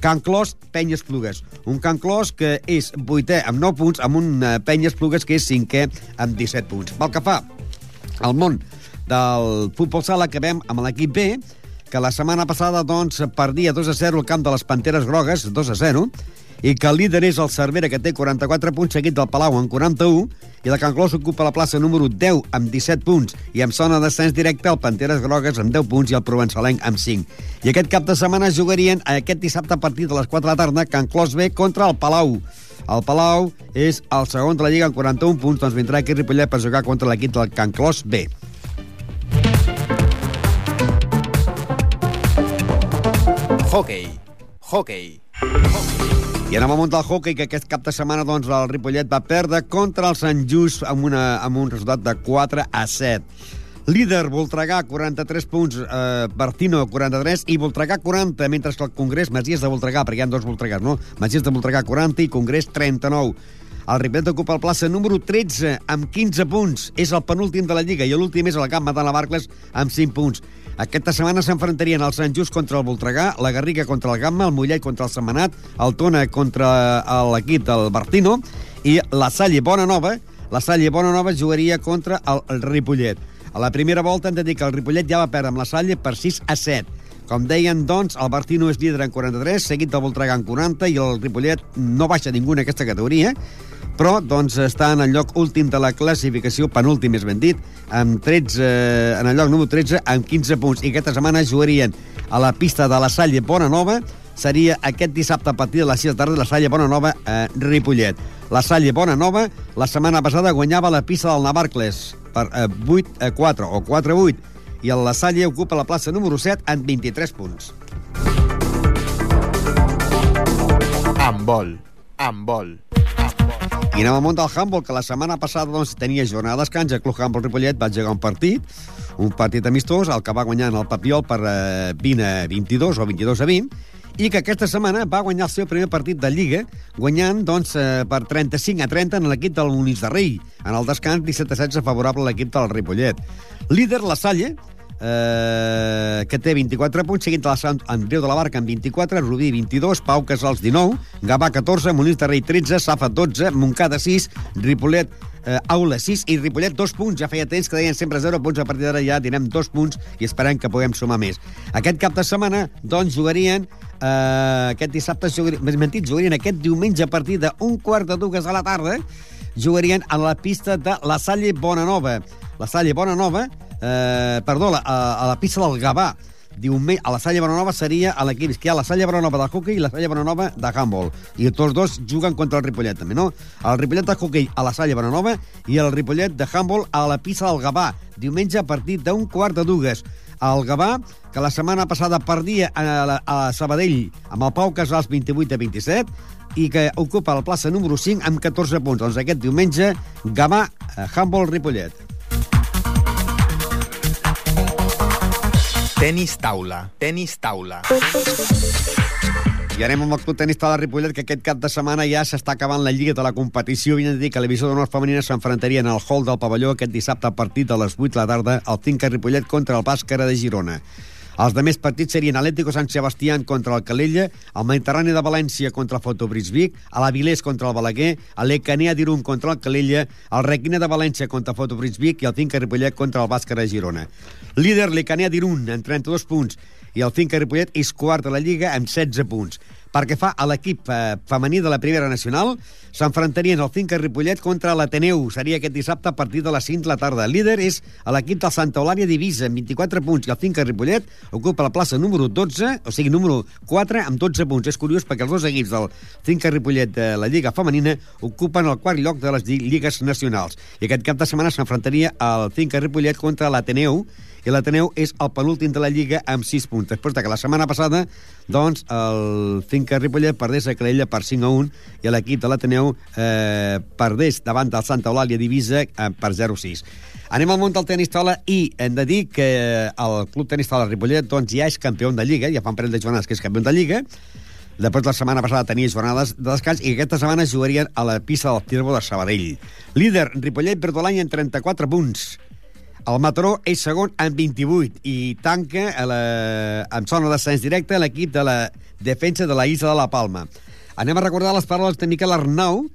Can Clos, Penyes Plugues. Un Can Clos que és vuitè amb 9 punts, amb un eh, Penyes Plugues que és cinquè amb 17 punts. Pel que fa al món del futbol sala, acabem amb l'equip B, que la setmana passada doncs, perdia 2 a 0 al camp de les Panteres Grogues, 2 a 0, i que el líder és el Cervera, que té 44 punts, seguit del Palau amb 41, i la Can Clos ocupa la plaça número 10 amb 17 punts, i amb zona d'ascens directe el Panteres Grogues amb 10 punts i el Provençalenc amb 5. I aquest cap de setmana jugarien aquest dissabte a partir de les 4 de la tarda Can Clos B contra el Palau. El Palau és el segon de la Lliga amb 41 punts, doncs vindrà aquí Ripollet per jugar contra l'equip del Can Clos B. Hockey. Hockey. I anem al món del hockey, que aquest cap de setmana doncs, el Ripollet va perdre contra el Sant Just amb, una, amb un resultat de 4 a 7. Líder, Voltregà, 43 punts, eh, Bertino, 43, i Voltregà, 40, mentre que el Congrés, Masies de Voltregà, perquè hi ha dos Voltregàs, no? Masies de Voltregà, 40, i Congrés, 39. El Ripollet ocupa el plaça número 13 amb 15 punts. És el penúltim de la Lliga i l'últim és el Camp Matant la Barcles amb 5 punts. Aquesta setmana s'enfrontarien el Sant Just contra el Voltregà, la Garriga contra el Gamma, el Mollet contra el Setmanat, el Tona contra l'equip del Bertino i la Salle Bonanova, la Salle Bonanova jugaria contra el Ripollet. A la primera volta hem de dir que el Ripollet ja va perdre amb la Salle per 6 a 7. Com deien, doncs, el Bertino és líder en 43, seguit del Voltregà en 40, i el Ripollet no baixa ningú en aquesta categoria, però doncs, està en el lloc últim de la classificació, penúltim és ben dit, amb 13, en el lloc número 13, amb 15 punts. I aquesta setmana jugarien a la pista de la Salle Bonanova, seria aquest dissabte a partir de les 6 de tarda la Salle Bonanova a Ripollet. La Salle Bonanova la setmana passada guanyava la pista del Navarcles per eh, 8 a 4 o 4 a 8 i el La Salle ocupa la plaça número 7 amb 23 punts. Amb vol. Amb vol. I anem al món del handball, que la setmana passada doncs, tenia jornada de descans. El Club Handball Ripollet va jugar un partit, un partit amistós, el que va guanyar en el Papiol per eh, 20 a 22 o 22 a 20, i que aquesta setmana va guanyar el seu primer partit de Lliga, guanyant doncs, eh, per 35 a 30 en l'equip del Munís de Rei. En el descans, 17 a 16 favorable a l'equip del Ripollet. Líder, la Salle, eh, que té 24 punts, seguint de la Sant Andreu de la Barca amb 24, Rubí 22, Pau Casals 19, Gavà 14, Molins de Rei 13, Safa 12, Montcada 6, Ripollet eh, Aula 6 i Ripollet 2 punts. Ja feia temps que deien sempre 0 punts, a partir d'ara ja direm 2 punts i esperem que puguem sumar més. Aquest cap de setmana, doncs, jugarien eh, aquest dissabte, jugarien, més mentit, jugarien aquest diumenge a partir d'un quart de dues a la tarda, jugarien a la pista de la Salle Bonanova. La Salle Bonanova, eh, perdó, a, a la pista del Gavà. Diumenge, a la Salle Bonanova seria a l'equip que hi ha la Salle Bonanova de hockey i la Salle Bonanova de handball. I tots dos juguen contra el Ripollet, també, no? El Ripollet de hockey a la Salle Bonanova i el Ripollet de handball a la pista del Gavà. Diumenge a partir d'un quart de dues. El Gavà, que la setmana passada perdia a, a Sabadell amb el Pau Casals 28 a 27, i que ocupa la plaça número 5 amb 14 punts. Doncs aquest diumenge, Gavà, eh, handball Ripollet. Tenis taula. Tenis taula. I anem amb el club tenis de Ripollet, que aquest cap de setmana ja s'està acabant la lliga de la competició. Vine a dir que la d'honor femenina s'enfrontaria en el hall del pavelló aquest dissabte a partir de les 8 de la tarda al Finca Ripollet contra el Bàscara de Girona. Els de més partits serien Atlético Sant Sebastián contra el Calella, el Mediterrani de València contra el Fotobris Vic, a l'Avilés contra el Balaguer, el Lecanea d'Irum contra el Calella, el Requina de València contra el Fotobris Vic i el Finca Ripollet contra el Bàscara de Girona. Líder Lecanea d'Irun amb 32 punts i el Finca Ripollet és quart de la Lliga amb 16 punts. Pel que fa a l'equip eh, femení de la primera nacional, s'enfrontarien el Finca Ripollet contra l'Ateneu. Seria aquest dissabte a partir de les 5 de la tarda. El líder és l'equip del Santa Eulàlia Divisa, amb 24 punts, i el Finca Ripollet ocupa la plaça número 12, o sigui, número 4, amb 12 punts. És curiós perquè els dos equips del Finca Ripollet de la Lliga Femenina ocupen el quart lloc de les lligues nacionals. I aquest cap de setmana s'enfrontaria el Finca Ripollet contra l'Ateneu, i l'Ateneu és el penúltim de la Lliga amb 6 punts. Després de que la setmana passada doncs, el Finca Ripollet perdés a Calella per 5 a 1 i l'equip de l'Ateneu eh, perdés davant del Santa Eulàlia Divisa eh, per 0 a 6. Anem al món del tenis taula i hem de dir que el Club Tenis Taula Ripollet doncs, ja és campió de Lliga, ja fa un parell de jornades que és campió de Lliga, Després la setmana passada tenia jornades de descans i aquesta setmana jugarien a la pista del Tirbo de Sabadell. Líder, Ripollet perd l'any en 34 punts. El Mataró és segon amb 28 i tanca a la, amb zona d'ascens directe l'equip de la defensa de la Isla de la Palma. Anem a recordar les paraules de Miquel Arnau,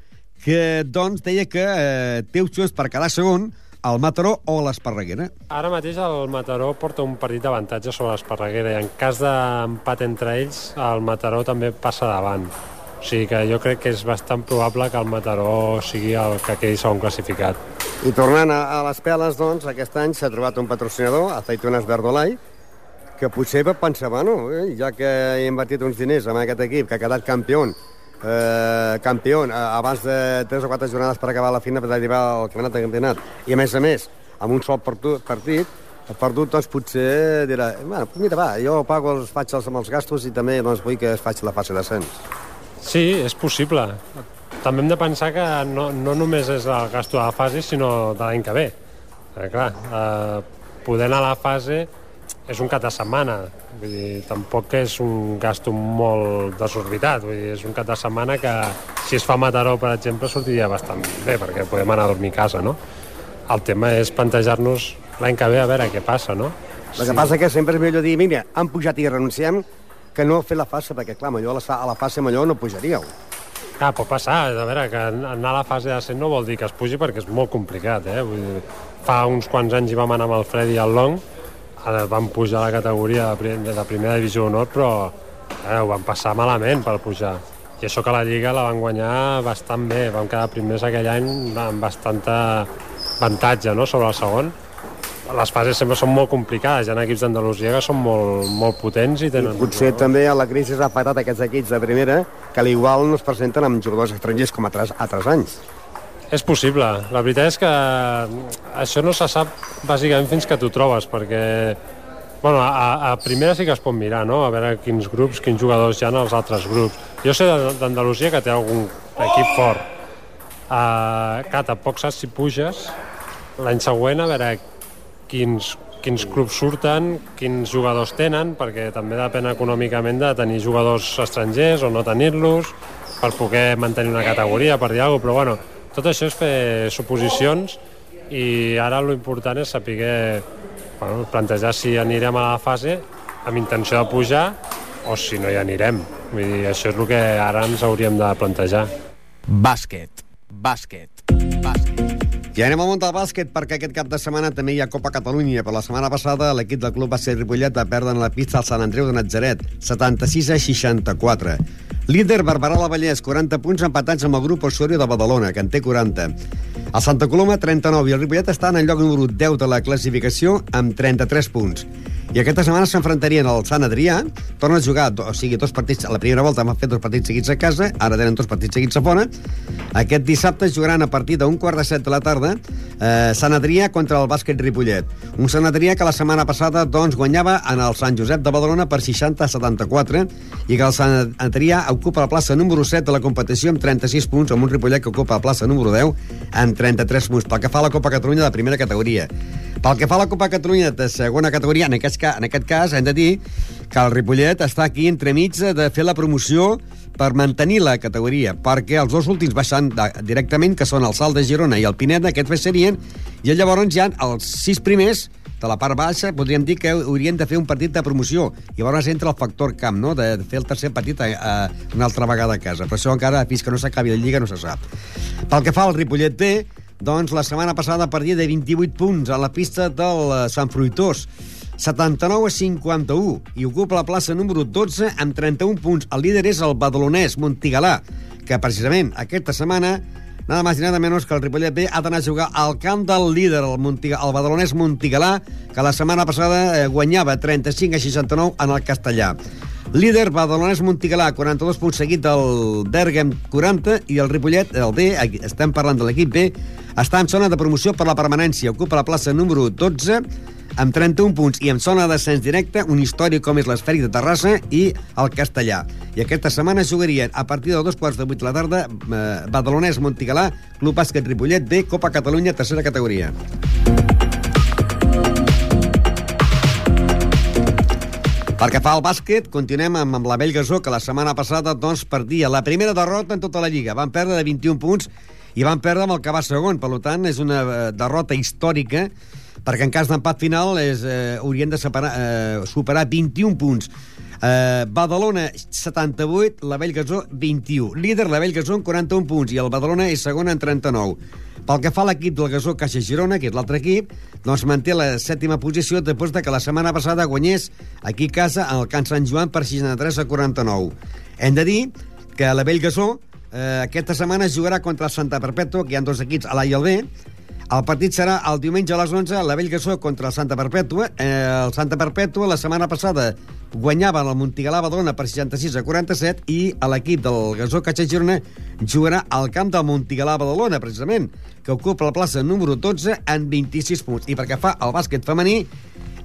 que doncs deia que eh, té opcions per quedar segon el Mataró o l'Esparreguera. Ara mateix el Mataró porta un partit d'avantatge sobre l'Esparreguera i en cas d'empat entre ells el Mataró també passa davant. O sigui que jo crec que és bastant probable que el Mataró sigui el que quedi segon classificat. I tornant a, a les peles, doncs, aquest any s'ha trobat un patrocinador, Aceitunes Verdolai, que potser va pensar, bueno, eh, ja que he invertit uns diners en aquest equip, que ha quedat campió, eh, campió eh, abans de 3 o 4 jornades per acabar la fina per arribar al campionat de campionat, i a més a més, amb un sol partit, el perdut, doncs, potser dirà, bueno, mira, va, jo pago els, faig els, amb els gastos i també doncs, vull que es faci la fase d'ascens. Sí, és possible. També hem de pensar que no, no només és el gasto de la fase, sinó de l'any que ve. Eh, clar, eh, poder anar a la fase és un cap de setmana, vull dir, tampoc és un gasto molt desorbitat, vull dir, és un cap de setmana que si es fa Mataró, per exemple, sortiria bastant bé, perquè podem anar a dormir a casa, no? El tema és plantejar-nos l'any que ve a veure què passa, no? El que passa que sempre és millor dir, mira, han pujat i renunciem, que no fer la fase, perquè clar, a la fase millor no pujaríeu. Ah, pot passar, a veure, que anar a la fase de 100 no vol dir que es pugi perquè és molt complicat, eh? Vull dir, fa uns quants anys hi vam anar amb el Fred i el Long, ara vam pujar a la categoria de, de primera divisió d'honor, però eh, ho vam passar malament per pujar. I això que la Lliga la van guanyar bastant bé, vam quedar primers aquell any amb bastanta avantatge no?, sobre el segon, les fases sempre són molt complicades. Hi ha equips d'Andalusia que són molt, molt potents i tenen... I potser no? també la crisi ha afectat aquests equips de primera que a l'igual no es presenten amb jugadors estrangers com altres, altres anys. És possible. La veritat és que això no se sap bàsicament fins que t'ho trobes, perquè bueno, a, a primera sí que es pot mirar, no? a veure quins grups, quins jugadors hi ha als altres grups. Jo sé d'Andalusia que té algun equip fort. Uh, clar, tampoc saps si puges l'any següent a veure quins, quins clubs surten, quins jugadors tenen, perquè també depèn econòmicament de tenir jugadors estrangers o no tenir-los, per poder mantenir una categoria, per dir alguna cosa, però bueno, tot això és fer suposicions i ara lo important és saber bueno, plantejar si anirem a la fase amb intenció de pujar o si no hi anirem. Vull dir, això és el que ara ens hauríem de plantejar. Bàsquet, bàsquet, bàsquet. I anem al món del bàsquet perquè aquest cap de setmana també hi ha Copa Catalunya. Per la setmana passada l'equip del club va ser Ripollet de perdre en la pista al Sant Andreu de Natzaret, 76 a 64. Líder Barberà la Vallès, 40 punts empatats amb el grup Osorio de Badalona, que en té 40. El Santa Coloma, 39, i el Ripollet està en el lloc número 10 de la classificació amb 33 punts. I aquesta setmana s'enfrontarien al Sant Adrià, torna a jugar, o sigui, dos partits, a la primera volta han fet dos partits seguits a casa, ara tenen dos partits seguits a fora. Aquest dissabte jugaran a partir d'un quart de set de la tarda eh, Sant Adrià contra el bàsquet Ripollet. Un Sant Adrià que la setmana passada doncs, guanyava en el Sant Josep de Badalona per 60 a 74 i que el Sant Adrià ocupa la plaça número 7 de la competició amb 36 punts, amb un Ripollet que ocupa la plaça número 10 amb 33 punts. Pel que fa a la Copa Catalunya de primera categoria. Pel que fa a la Copa Catalunya de segona categoria, en aquest, en aquest cas hem de dir que el Ripollet està aquí entremig de fer la promoció per mantenir la categoria, perquè els dos últims baixant de, directament, que són el Salt de Girona i el Pinet, aquests serien, i llavors ha els sis primers de la part baixa, podríem dir que haurien de fer un partit de promoció. I llavors entra el factor camp, no?, de fer el tercer partit a, a, una altra vegada a casa. Per això encara, fins que no s'acabi la Lliga, no se sap. Pel que fa al Ripollet B, doncs la setmana passada perdia de 28 punts a la pista del eh, Sant Fruitós. 79 a 51 i ocupa la plaça número 12 amb 31 punts. El líder és el badalonès Montigalà, que precisament aquesta setmana nada més i nada menys que el Ripollet B ha d'anar a jugar al camp del líder, el, Montiga, el badalonès Montigalà, que la setmana passada eh, guanyava 35 a 69 en el castellà. Líder, Badalonès Montigalà, 42 punts seguit del Bergam, 40, i el Ripollet, el D, estem parlant de l'equip B, està en zona de promoció per la permanència. Ocupa la plaça número 12, amb 31 punts i en zona d'ascens directe, un històric com és l'Esfèric de Terrassa i el Castellà. I aquesta setmana jugarien a partir de dos quarts de vuit de la tarda eh, Badalonès Montigalà, Club Bàsquet Ripollet B, Copa Catalunya, tercera categoria. Pel que fa al bàsquet, continuem amb, amb la Bellgasó, que la setmana passada doncs, perdia la primera derrota en tota la Lliga. Van perdre de 21 punts i van perdre amb el que va segon. Per tant, és una eh, derrota històrica perquè en cas d'empat final és, eh, haurien de separar, eh, superar 21 punts. Eh, Badalona 78, la Bellgasó 21. Líder la Bellgasó amb 41 punts i el Badalona és segon en 39. Pel que fa a l'equip del Gasó Caixa Girona, que és l'altre equip, doncs manté la sèptima posició després de que la setmana passada guanyés aquí a casa al Can Sant Joan per 63 a 49. Hem de dir que la Bellgasó eh, aquesta setmana jugarà contra el Santa Perpètua, que hi ha dos equips, a l'A i el B, el partit serà el diumenge a les 11, la Bellgasó contra el Santa Perpètua. Eh, el Santa Perpètua la setmana passada guanyava el Montigalà Badalona per 66 a 47 i l'equip del Gasó Catxa Girona jugarà al camp del Montigalà Badalona, precisament, que ocupa la plaça número 12 en 26 punts. I perquè fa el bàsquet femení,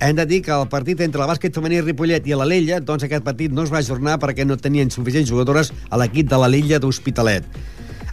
hem de dir que el partit entre el bàsquet femení Ripollet i l'Alella, doncs aquest partit no es va ajornar perquè no tenien suficients jugadores a l'equip de l'Alella d'Hospitalet.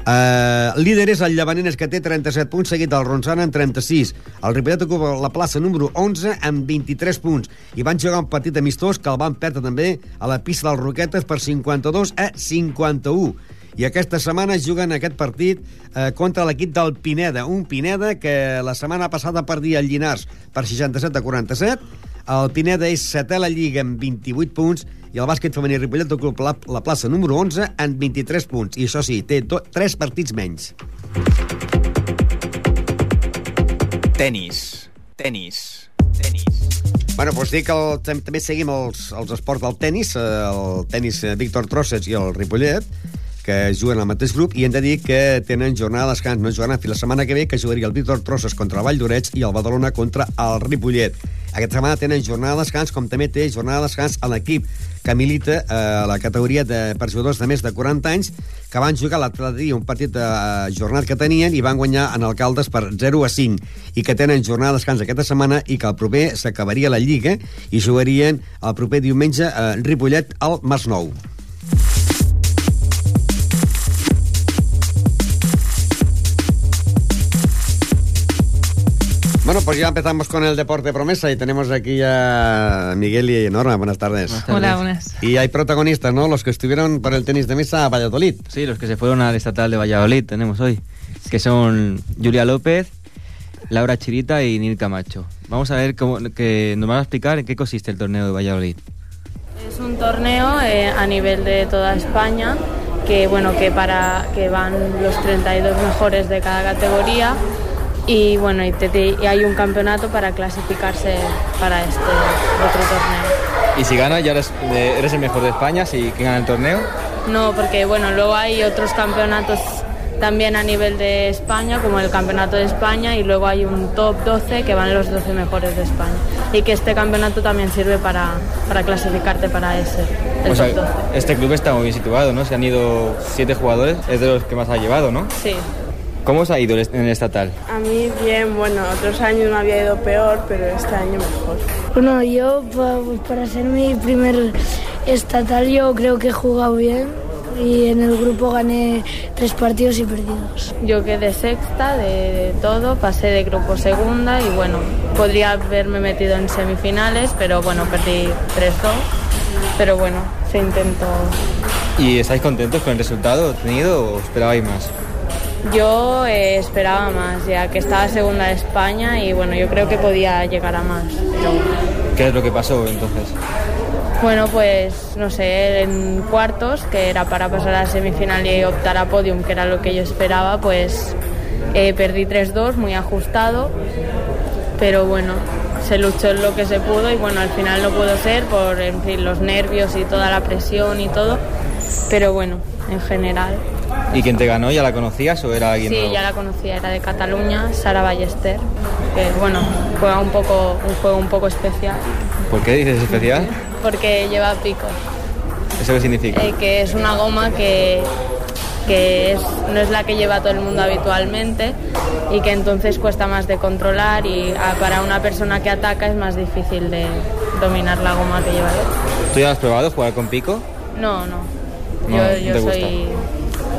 Uh, líder és el Llevanines, que té 37 punts, seguit del Ronçana en 36. El Ripollet ocupa la plaça número 11 amb 23 punts. I van jugar un partit amistós que el van perdre també a la pista dels Roquetes per 52 a 51. I aquesta setmana juguen aquest partit eh, contra l'equip del Pineda, un Pineda que la setmana passada perdia el Llinars per 67 a 47, el Pineda és setè a la Lliga amb 28 punts i el bàsquet femení Ripollet ocupa la, la plaça número 11 en 23 punts. I això sí, té do, 3 partits menys. Tenis. Tenis. Tenis. Bueno, doncs dic que el, també seguim els, els esports del tennis, eh, el tennis eh, Víctor Trossets i el Ripollet, que juguen al mateix grup, i hem de dir que tenen jornada de descans, no jugaran fins la setmana que ve, que jugaria el Víctor Trosses contra el Vall d'Oreig i el Badalona contra el Ripollet. Aquesta setmana tenen jornada de descans, com també té jornada de descans a l'equip que milita eh, a la categoria de, per jugadors de més de 40 anys, que van jugar l'altre dia un partit de eh, jornat que tenien i van guanyar en Alcaldes per 0 a 5, i que tenen jornada de descans aquesta setmana i que el proper s'acabaria la Lliga i jugarien el proper diumenge a Ripollet al Masnou. Bueno, pues ya empezamos con el deporte promesa y tenemos aquí a Miguel y Norma. Buenas tardes. Buenas tardes. Hola, buenas. Y hay protagonistas, ¿no? Los que estuvieron para el tenis de mesa a Valladolid. Sí, los que se fueron al estatal de Valladolid tenemos hoy, que son Julia López, Laura Chirita y Nil Camacho. Vamos a ver cómo, que nos van a explicar en qué consiste el torneo de Valladolid. Es un torneo eh, a nivel de toda España que bueno que para que van los 32 mejores de cada categoría y bueno y, te, y, hay un campeonato para clasificarse para este otro torneo. ¿Y si ganas ya eres, eres el mejor de España si quién gana el torneo? No, porque bueno luego hay otros campeonatos también a nivel de España, como el Campeonato de España, y luego hay un top 12 que van los 12 mejores de España. Y que este campeonato también sirve para, para clasificarte para ese. El o sea, top 12. este club está muy bien situado, ¿no? Se han ido siete jugadores, es de los que más ha llevado, ¿no? Sí. ¿Cómo os ha ido en el estatal? A mí bien, bueno, otros años me había ido peor, pero este año mejor. Bueno, yo pues, para ser mi primer estatal yo creo que he jugado bien y en el grupo gané tres partidos y perdidos. Yo quedé sexta de, de, todo, pasé de grupo segunda y bueno, podría haberme metido en semifinales, pero bueno, perdí 3-2. Pero bueno, se intentó. ¿Y estáis contentos con el resultado obtenido o esperabais más? Yo eh, esperaba más, ya que estaba segunda de España y bueno, yo creo que podía llegar a más. Pero... ¿Qué es lo que pasó entonces? Bueno, pues no sé, en cuartos, que era para pasar a la semifinal y optar a podium, que era lo que yo esperaba, pues eh, perdí 3-2, muy ajustado, pero bueno, se luchó en lo que se pudo y bueno, al final no pudo ser por en fin, los nervios y toda la presión y todo, pero bueno, en general. ¿Y quién te ganó? ¿Ya la conocías o era alguien Sí, nuevo? ya la conocía, era de Cataluña, Sara Ballester, que bueno, juega un poco, un juego un poco especial, ¿Por qué dices especial? porque lleva picos, ¿Eso qué significa? eh, que es una goma que, que es, no es la que lleva todo el mundo habitualmente y que entonces cuesta más de controlar y ah, para una persona que ataca es más difícil de dominar la goma que lleva él. ¿Tú ya has probado jugar con pico? No, no. No, yo no yo te gusta.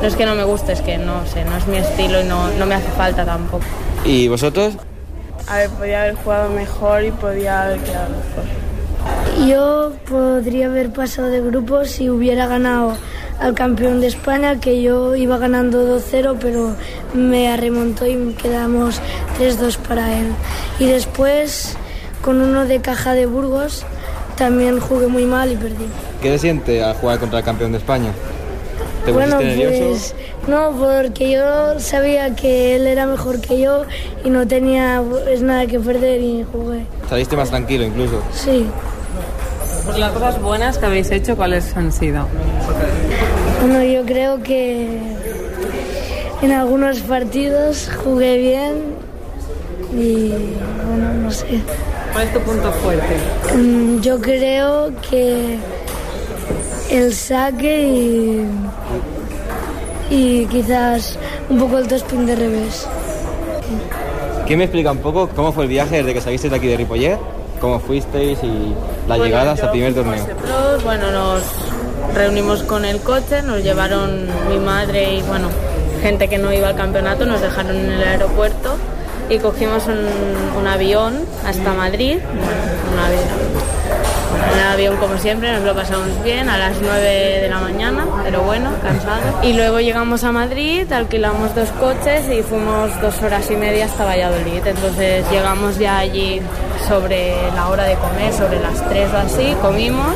No es que no me guste, es que no sé, no es mi estilo y no, no me hace falta tampoco. ¿Y vosotros? A ver, podía haber jugado mejor y podía haber quedado mejor. Yo podría haber pasado de grupo si hubiera ganado al campeón de España, que yo iba ganando 2-0, pero me remontó y quedamos 3-2 para él. Y después, con uno de Caja de Burgos, también jugué muy mal y perdí. ¿Qué se siente al jugar contra el campeón de España? ¿Te bueno, nervioso? pues no, porque yo sabía que él era mejor que yo y no tenía pues, nada que perder y jugué. Saliste más tranquilo incluso. Sí. Las cosas buenas que habéis hecho, ¿cuáles han sido? Bueno, yo creo que en algunos partidos jugué bien y bueno, no sé. ¿Cuál es tu punto fuerte? Mm, Yo creo que el saque y, y quizás un poco el tospin de revés. ¿Quién me explica un poco cómo fue el viaje desde que saliste de aquí de Ripollet? ¿Cómo fuisteis y la Bueno, llegada hasta el primer torneo? Pros, bueno, nos reunimos con el coche, nos llevaron mi madre y bueno, gente que no iba al campeonato, nos dejaron en el aeropuerto y cogimos un, un avión hasta Madrid, bueno, un avión, en el avión como siempre, nos lo pasamos bien a las 9 de la mañana, pero bueno, cansado. Y luego llegamos a Madrid, alquilamos dos coches y fuimos dos horas y media hasta Valladolid. Entonces llegamos ya allí sobre la hora de comer, sobre las 3 o así, comimos,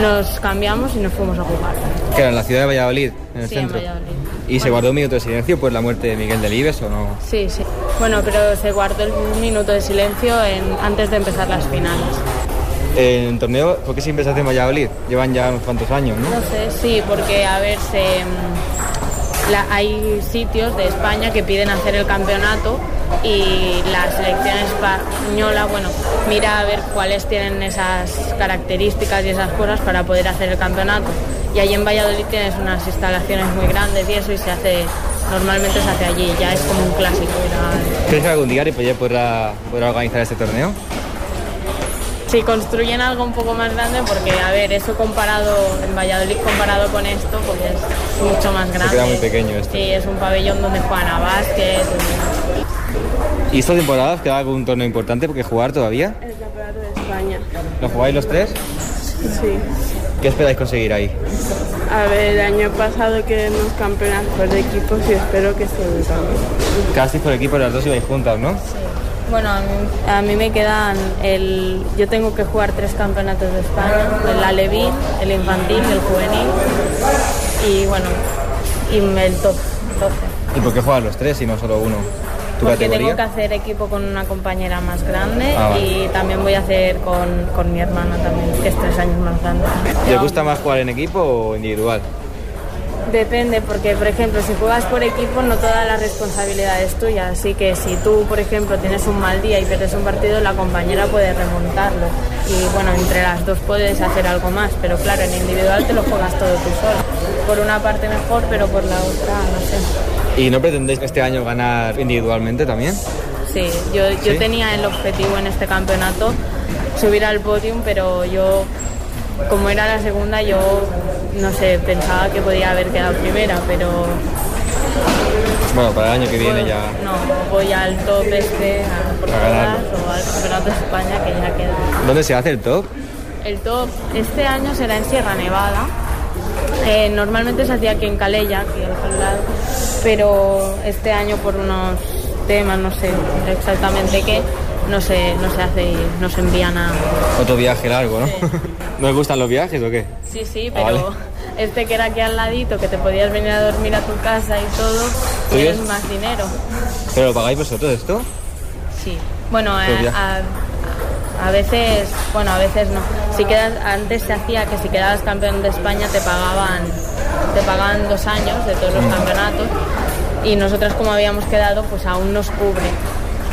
nos cambiamos y nos fuimos a jugar. Era en la ciudad de Valladolid, en el Sí, en centro. Valladolid. ¿Y se guardó un minuto de silencio por la muerte de Miguel Delibes o no? Sí, sí. Bueno, pero se guardó el minuto de silencio en- antes de empezar las finales. En el torneo, ¿por qué siempre se hace en Valladolid? Llevan ya unos cuantos años, ¿no? No sé, sí, porque a ver, se, mm, la- hay sitios de España que piden hacer el campeonato y la selección española, bueno, mira a ver cuáles tienen esas características y esas cosas para poder hacer el campeonato. Y allí en Valladolid tienes unas instalaciones muy grandes y eso y se hace, normalmente se hace allí, ya es como un clásico. ir a- ¿Crees que algún día podrá, podrá organizar este torneo? Si construyen algo un poco más grande, porque a ver, eso comparado en Valladolid comparado con esto, pues es mucho más grande. queda muy pequeño esto. Sí, es un pabellón donde juegan a básquet. ¿Y esta temporada os queda algún torneo importante porque jugar todavía? El campeonato de España. ¿Lo jugáis los tres? Sí. ¿Qué esperáis conseguir ahí? A ver, el año pasado quedamos campeonatos de equipos y espero que se también. Casi por equipo las dos ibais juntas, ¿no? Bueno, a mí, a mí me quedan el. Yo tengo que jugar tres campeonatos de España: el Alevín, el infantil, el juvenil. Y bueno, y el top 12. ¿Y por qué juegan los tres y no solo uno? ¿Tu Porque categoría? tengo que hacer equipo con una compañera más grande Ah, vale. y también voy a hacer con, con mi hermana también, que es tres años más grande. ¿Te gusta más jugar en equipo o individual? Depende, porque por ejemplo, si juegas por equipo no toda la responsabilidad es tuya, así que si tú, por ejemplo, tienes un mal día y pierdes un partido, la compañera puede remontarlo. Y bueno, entre las dos puedes hacer algo más, pero claro, en individual te lo juegas todo tú solo. Por una parte mejor, pero por la otra, no sé. ¿Y no pretendéis este año ganar individualmente también? Sí, yo, yo ¿Sí? tenía el objetivo en este campeonato subir al podium, pero yo, como era la segunda, yo no sé, pensaba que podía haber quedado primera, pero Bueno, para el año que viene ya... no, voy al top este, a por A ganarlo. todas, o al campeonato de España que ya queda. ¿Dónde se hace el top? El top este año será en Sierra Nevada. Eh, normalmente se hacía aquí en Calella, aquí al lado, pero este año por unos temas, no sé exactamente qué, no se, no se hace y nos envían a... Otro viaje largo, ¿no? [LAUGHS] ¿No os gustan los viajes o qué? Sí, sí, Ah, pero vale. este que era aquí al ladito, que te podías venir a dormir a tu casa y todo, tienes más dinero. ¿Pero lo pagáis vosotros esto? Sí. Bueno, Pues a- A veces, bueno, a veces no. Si quedas, antes se hacía que si quedabas campeón de España te pagaban, te pagaban dos años de todos los campeonatos y nosotros como habíamos quedado pues aún nos cubre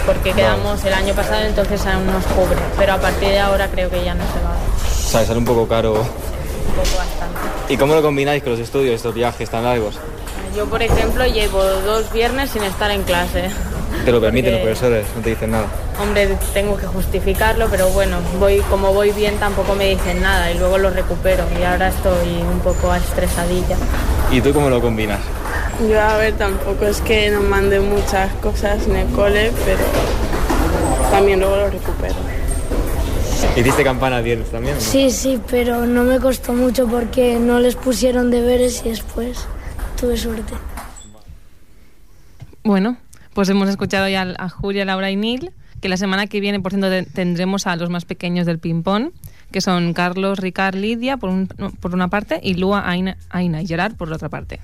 porque quedamos el año pasado entonces aún nos cubre pero a partir de ahora creo que ya no se va O sea, sale un poco caro. un poco bastante ¿Y cómo lo combináis con los estudios, estos viajes tan largos? yo por ejemplo llevo dos viernes sin estar en clase Te lo permiten Porque- los profesores, no te dicen nada. hombre tengo que justificarlo pero bueno voy como voy bien tampoco me dicen nada y luego lo recupero y ahora estoy un poco estresadilla ¿Y tú cómo lo combinas? Yo, a ver, tampoco es que nos manden muchas cosas en el cole, pero también luego lo recupero. ¿Hiciste campana el viernes también? o no? Sí, sí, pero no me costó mucho porque no les pusieron deberes y después tuve suerte. Bueno, pues hemos escuchado ya a Julia, Laura y Nil, que la semana que viene, por cierto, te- tendremos a los más pequeños del ping-pong, que son Carlos, Ricard, Lidia, por, un- por una parte, y Lua, Aina, Aina y Gerard, por otra parte.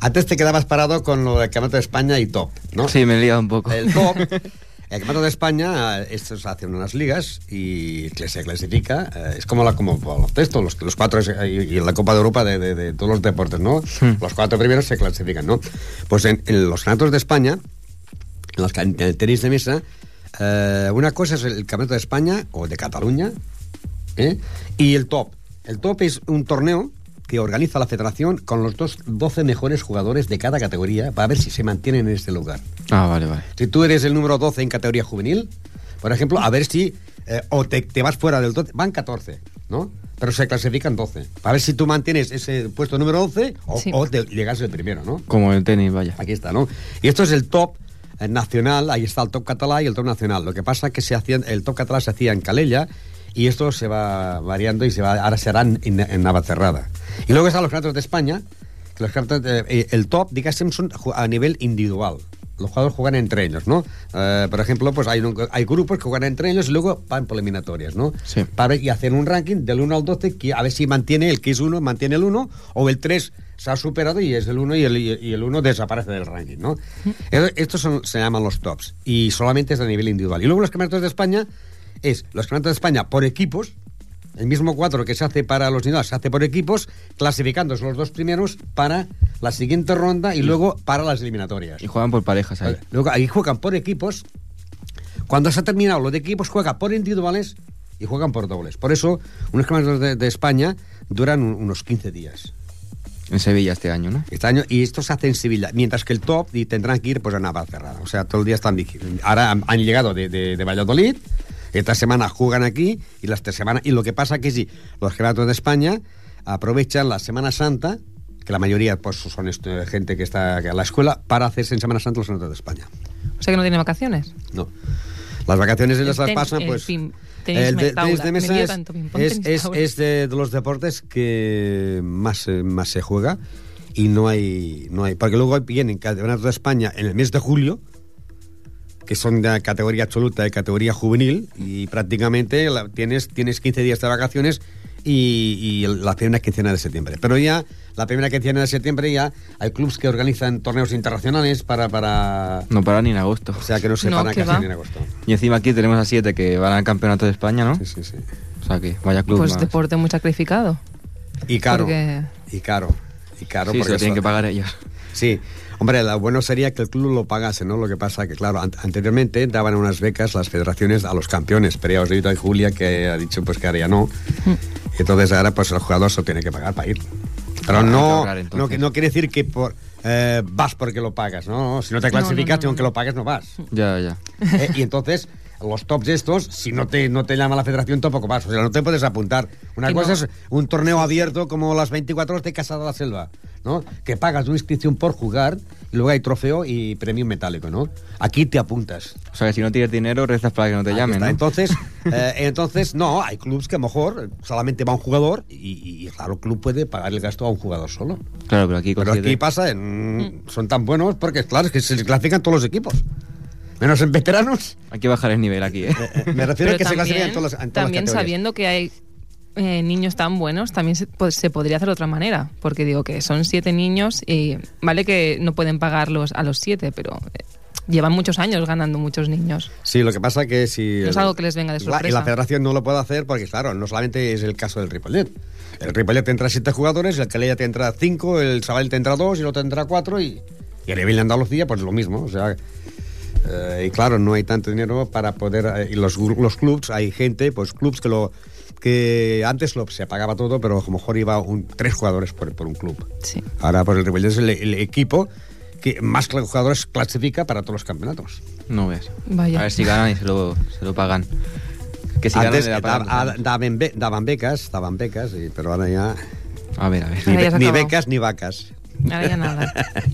Antes te quedabas parado con lo del Campeonato de España y top, ¿no? Sí, me he un poco. El top, [LAUGHS] el Campeonato de España, estos hacen unas ligas y que se clasifica, eh, es como la como los los, los cuatro, y y la Copa de Europa de, de- de todos los deportes, ¿no? Los cuatro primeros se clasifican, ¿no? Pues en, en los campeonatos de España, en, los, en el tenis de mesa, eh, una cosa es el Campeonato de España o de Cataluña, ¿eh? y el top. El top es un torneo que organiza la federación con los dos 12 mejores jugadores de cada categoría para ver si se mantienen en este lugar. Ah, vale, vale. Si tú eres el número 12 en categoría juvenil, por ejemplo, a ver si eh, o te, te vas fuera del 12, van 14, ¿no? Pero se clasifican 12. Para ver si tú mantienes ese puesto número 12 o, Sí. o te llegas el primero, ¿no? Como el tenis, vaya. Aquí está, ¿no? Y esto es el top eh, nacional, ahí está el top catalá y el top nacional. Lo que pasa es que se hacía, el top catalá se hacía en Calella y esto se va variando y se va, ahora será en, en Navacerrada. Y luego están los campeonatos de España, que los campeonatos eh, el top, digásemos, son a nivel individual. Los jugadores juegan entre ellos, ¿no? Eh, por ejemplo, pues hay, hay grupos que juegan entre ellos y luego van por eliminatorias, ¿no? Sí. Para, y hacen un ranking del 1 al 12, que a ver si mantiene el que es 1, mantiene el 1, o el 3 se ha superado y es el 1 y el, y el 1 desaparece del ranking, ¿no? Eh, Estos son, se llaman los tops y solamente es a nivel individual. Y luego los campeonatos de España es los campeonatos de España por equipos, el mismo cuadro que se hace para los individuales se hace por equipos, clasificándose los dos primeros para la siguiente ronda y luego para las eliminatorias. Y juegan por parejas ahí. Luego ahí juegan por equipos. Cuando se ha terminado lo de equipos, juega por individuales y juegan por dobles. Por eso, unos campeonatos de, de España duran un- unos 15 días. En Sevilla este año, ¿no? Este año, y esto se hace en Sevilla, mientras que el top y tendrán que ir pues a Navacerrada. O sea, todo el día están Ahora han, han llegado de, de- de Valladolid, esta semana juegan aquí y la esta semana. Y lo que pasa que sí, los campeonatos de España aprovechan la Semana Santa, que la mayoría pues son esto- gente que está a la escuela, para hacerse en Semana Santa los campeonatos de España. O sea que no tiene vacaciones. No. Las vacaciones ellas El las pasan, pues. el de, tenis de mesa es, tanto, es, es- es de, de los deportes que más, más se juega y no hay, no hay. Porque luego vienen campeonatos de España en el mes de julio, que son de categoría absoluta, de categoría juvenil, y prácticamente la- tienes, tienes 15 días de vacaciones y, y la primera quincena de septiembre. Pero ya, la primera quincena de septiembre ya hay clubes que organizan torneos internacionales para... para No paran ni en agosto. o sea, que no se No, paran casi va. ni en agosto. Y encima aquí tenemos a siete que van al campeonato de España, ¿no? Sí, sí, sí. O sea que vaya club Pues más. deporte muy sacrificado. Y caro. Porque- Y caro. Y caro Sí, se porque lo tienen eso- que pagar ellos. Sí. Hombre, lo bueno sería que el club lo pagase, ¿no? Lo que pasa que, claro, an- anteriormente daban unas becas las federaciones a los campeones, pero ya os he oído a Julia que ha dicho pues que ahora ya no. [LAUGHS] Entonces ahora pues el jugador se lo tiene que pagar para ir. Pero Ah, no, no, quiere decir que por, eh, vas porque lo pagas, ¿no? Si no te No, no, clasificas, no, aunque lo pagues, no vas. Ya, ya. Eh, y entonces, los tops estos, si no te, no te llama la federación, tampoco vas. O sea, no te puedes apuntar. Una Y cosa no. es un torneo abierto como las 24 horas de Casa de la Selva, ¿no? Que pagas una inscripción por jugar y luego hay trofeo y premio metálico, ¿no? Aquí te apuntas. O sea que si no tienes dinero, rezas para que no te Aquí llamen, está. ¿no? Entonces, [LAUGHS] eh, entonces, no, hay clubes que a lo mejor solamente va un jugador y, y, claro, el club puede pagar el gasto a un jugador solo. Claro, pero aquí Pero pasa, en- son tan buenos porque, claro, es que se clasifican todos los equipos. Menos en veteranos. Hay que bajar el nivel aquí, ¿eh? Me refiero Pero a que se clasifican también, en todas las, en todas las también categorías. sabiendo que hay eh, niños tan buenos, también se, pues, se podría hacer de otra manera. Porque digo que son siete niños y vale que no pueden pagarlos a los siete, pero eh, llevan muchos años ganando muchos niños. Sí, lo que pasa que si... No es algo que les venga de la- sorpresa. y la federación no lo puede hacer porque, claro, no solamente es el caso del Ripollet. El Ripollet tendrá siete jugadores, el Calella tendrá cinco, el Sabadell tendrá dos y el otro tendrá cuatro y, y el Evil de Andalucía, pues lo mismo. O sea, eh, y claro, no hay tanto dinero para poder... eh, y los, los clubs, hay gente, pues clubs que lo que antes lo, se pagaba todo, pero a lo mejor iba un, tres jugadores por, por un club. Sí. Ahora, pues el Ripollet es el, el equipo que más jugadores clasifica para todos los campeonatos. No veas. Vaya. A ver si ganan y se lo, se lo pagan. Que si Antes ganan, da- pagan. a- daban, be- daban becas, daban becas, y- pero ahora ya... A ver, a ver. Ni, be- ni becas ni vacas. Ahora ya nada. [LAUGHS]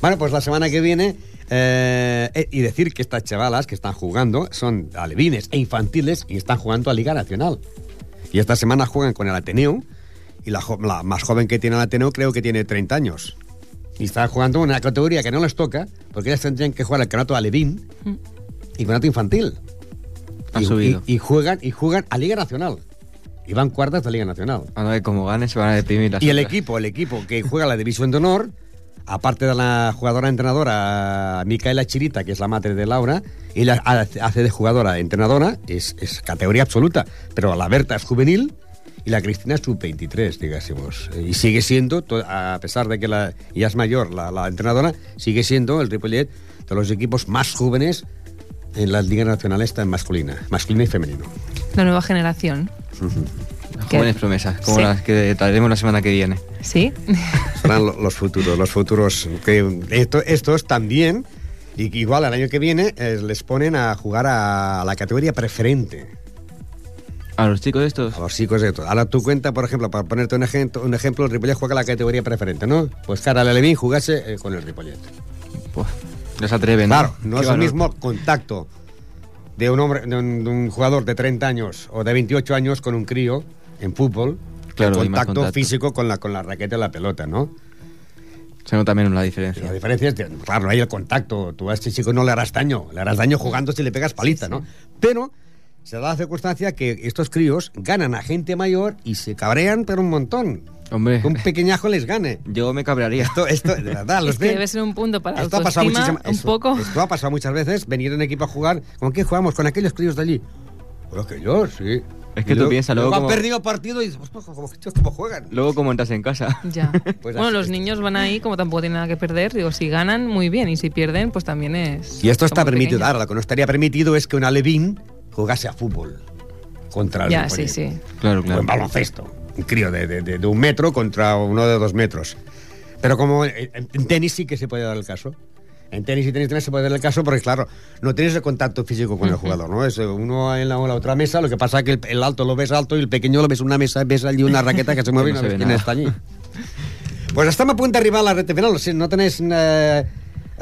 Bueno, pues la semana que viene... eh, eh, y decir que estas chavalas que están jugando son alevines e infantiles y están jugando a Liga Nacional. Y esta semana juegan con el Ateneo, y la, la más joven que tiene el Ateneo creo que tiene 30 años. Y están jugando una categoría que no les toca, porque ellas tendrían que jugar el campeonato alevín y campeonato infantil. Han y, subido. y- y juegan, y juegan a Liga Nacional. Y van cuartas de Liga Nacional. A ver cómo ganen, se van a deprimir las Y el otras. equipo, el equipo que juega la División de Honor, aparte de la jugadora entrenadora Micaela Chirita, que es la madre de Laura, ella hace hace de jugadora entrenadora, es, es categoría absoluta, pero la Berta es juvenil y la Cristina es sub-23, digásemos. Y sigue siendo, a pesar de que la, ya es mayor la, la entrenadora, sigue siendo el Ripollet de los equipos más jóvenes en la Liga Nacional esta en masculina, masculina y femenino. La nueva generación. Las jóvenes promesas, como Sí. las que traeremos la semana que viene. Sí. serán lo- los futuros, los futuros que esto- estos también y que igual el año que viene eh, les ponen a jugar a la categoría preferente. A los chicos estos. A los chicos estos. Ahora tú cuenta, por ejemplo, para ponerte un ejemplo, un ejemplo el Ripollet juega la categoría preferente, ¿no? Pues cara al Levín jugase eh, con el Ripollet. Pues, no se atreven. ¿no? Claro, no Qué es el mismo contacto de un hombre, de un, de un jugador de 30 años o de 28 años con un crío en fútbol, que el Claro, más contacto, contacto. físico con la, con la raqueta y la pelota, ¿no? Se nota menos la diferencia. La diferencia es, que, claro, no hay el contacto. Tú a este chico no le harás daño. Le harás daño jugando si le pegas paliza, ¿no? Pero se da la circunstancia que estos críos ganan a gente mayor y se cabrean, pero un montón. Hombre. Que un pequeñajo les gane. Yo me cabrearía. Esto, esto, de verdad, los Es que debe ser un punto para Esto ha pasado un poco. Esto ha pasado muchas veces, venir en equipo a jugar. ¿Con qué jugamos? Con aquellos críos de allí. Con aquellos, sí. Es que Y tú piensas, luego han como- perdido partido y dices, "Ostras, ¿cómo, cómo juegan? Luego, como entras en casa. [LAUGHS] Ya. [LAUGHS] Pues bueno, los niños van ahí, como tampoco tienen nada que perder. Digo, si ganan, muy bien. Y si pierden, pues también es. Y esto está permitido. pequeños. Ahora, lo que no estaría permitido es que un alevín jugase a fútbol contra el Ya, sí, sí. Claro, O claro. en baloncesto. Un crío de, de- de- de un metro contra uno de dos metros. Pero como en tenis sí que se puede dar el caso. En tenis y tenis también se puede dar el caso porque, claro, no tienes el contacto físico con el jugador, ¿no? Es eh, uno en la, en la otra mesa, lo que pasa es que el, el alto lo ves alto y el pequeño lo ves en una mesa, ves allí una raqueta que se [LAUGHS] mueve y No no se ves ve quién está allí. Pues estamos a punto de arribar a la rete final. Si no tenéis... eh,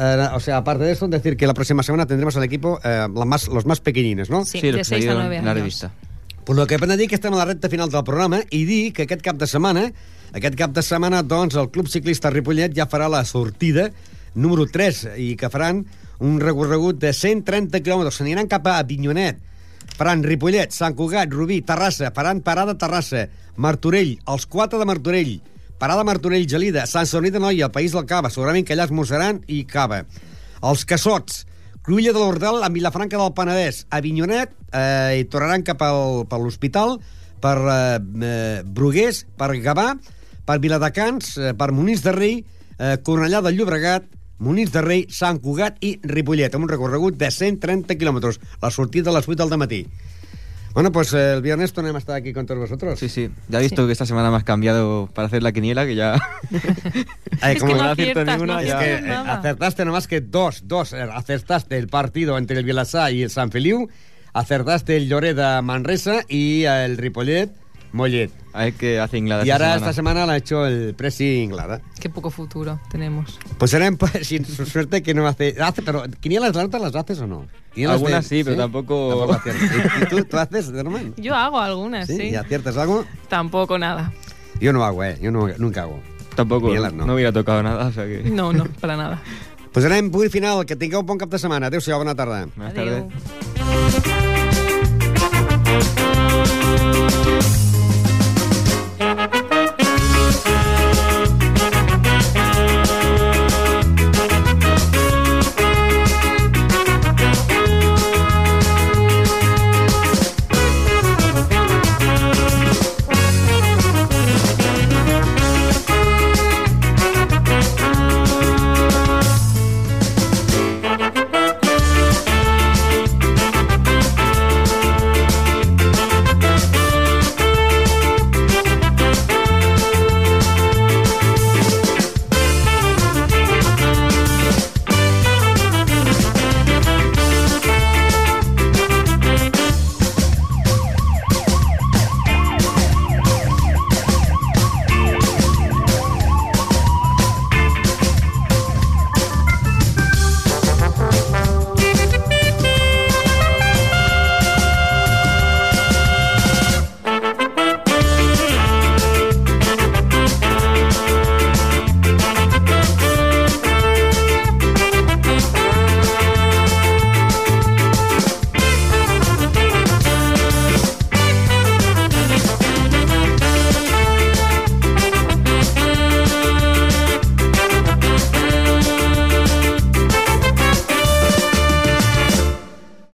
eh, o sea, aparte de eso, decir que la próxima semana tendremos al equipo eh, la más, los más pequeñines, no? Sí, Sí, lo de que 6 a salieron 9 en la años. revista. Pues el que hem de dir que estem a la recta final del programa i dir que aquest cap de setmana, aquest cap de setmana, doncs, el Club Ciclista Ripollet ja farà la sortida número 3 i que faran un recorregut de 130 quilòmetres. S'aniran cap a Avinyonet, faran Ripollet, Sant Cugat, Rubí, Terrassa, faran parada a Terrassa, Martorell, els quatre de Martorell, parada Martorell, Gelida, Sant Sadurní de Noia, País del Cava, segurament que allà es mosseran i Cava. Els Cassots, Cruïlla de l'Ordal amb Vilafranca del Penedès, Avinyonet, eh, i tornaran cap al, per l'hospital, per eh, eh, Bruguers, per Gavà, per Viladecans, eh, per Monins de Rei, eh, Cornellà del Llobregat, Monins de Rei, Sant Cugat i Ripollet, amb un recorregut de 130 kilómetros, la sortida a les 8 del matí. Bueno, pues eh, el viernes tornem a estar aquí con todos vosotros. Sí, sí. Ya he visto que esta semana me has cambiado para hacer la quiniela, que ya... [LAUGHS] [LAUGHS] Es como que no aciertas, ninguna, no Es ya. que aciertas eh, acertaste nomás que dos, dos. eh, Acertaste el partido entre el Vilassar y el San Feliu, acertaste el Lloreda Manresa y el Ripollet Mollet. A ver qué hace Inglada Y esta ahora semana. esta semana la ha hecho el Presi Inglada. Qué poco futuro tenemos. Pues será pues, sin su suerte que no hace, hace pero ¿quinielas de las haces o no? ¿Quinielas Algunas sí, pero tampoco- Tampoco aciertas. ¿Y, y tú, tú haces, Norman? Yo hago algunas, ¿Sí? sí. ¿Y aciertas algo? Tampoco nada. Yo no hago, ¿eh? Yo no, nunca hago. Tampoco, Quinielas no. no. hubiera tocado nada, o sea que... No, no, para nada. [LAUGHS] Pues anem punt final. Que tingueu un bon cap de setmana. Adéu-siau, bona tarda. Buenas Adeu. tardes.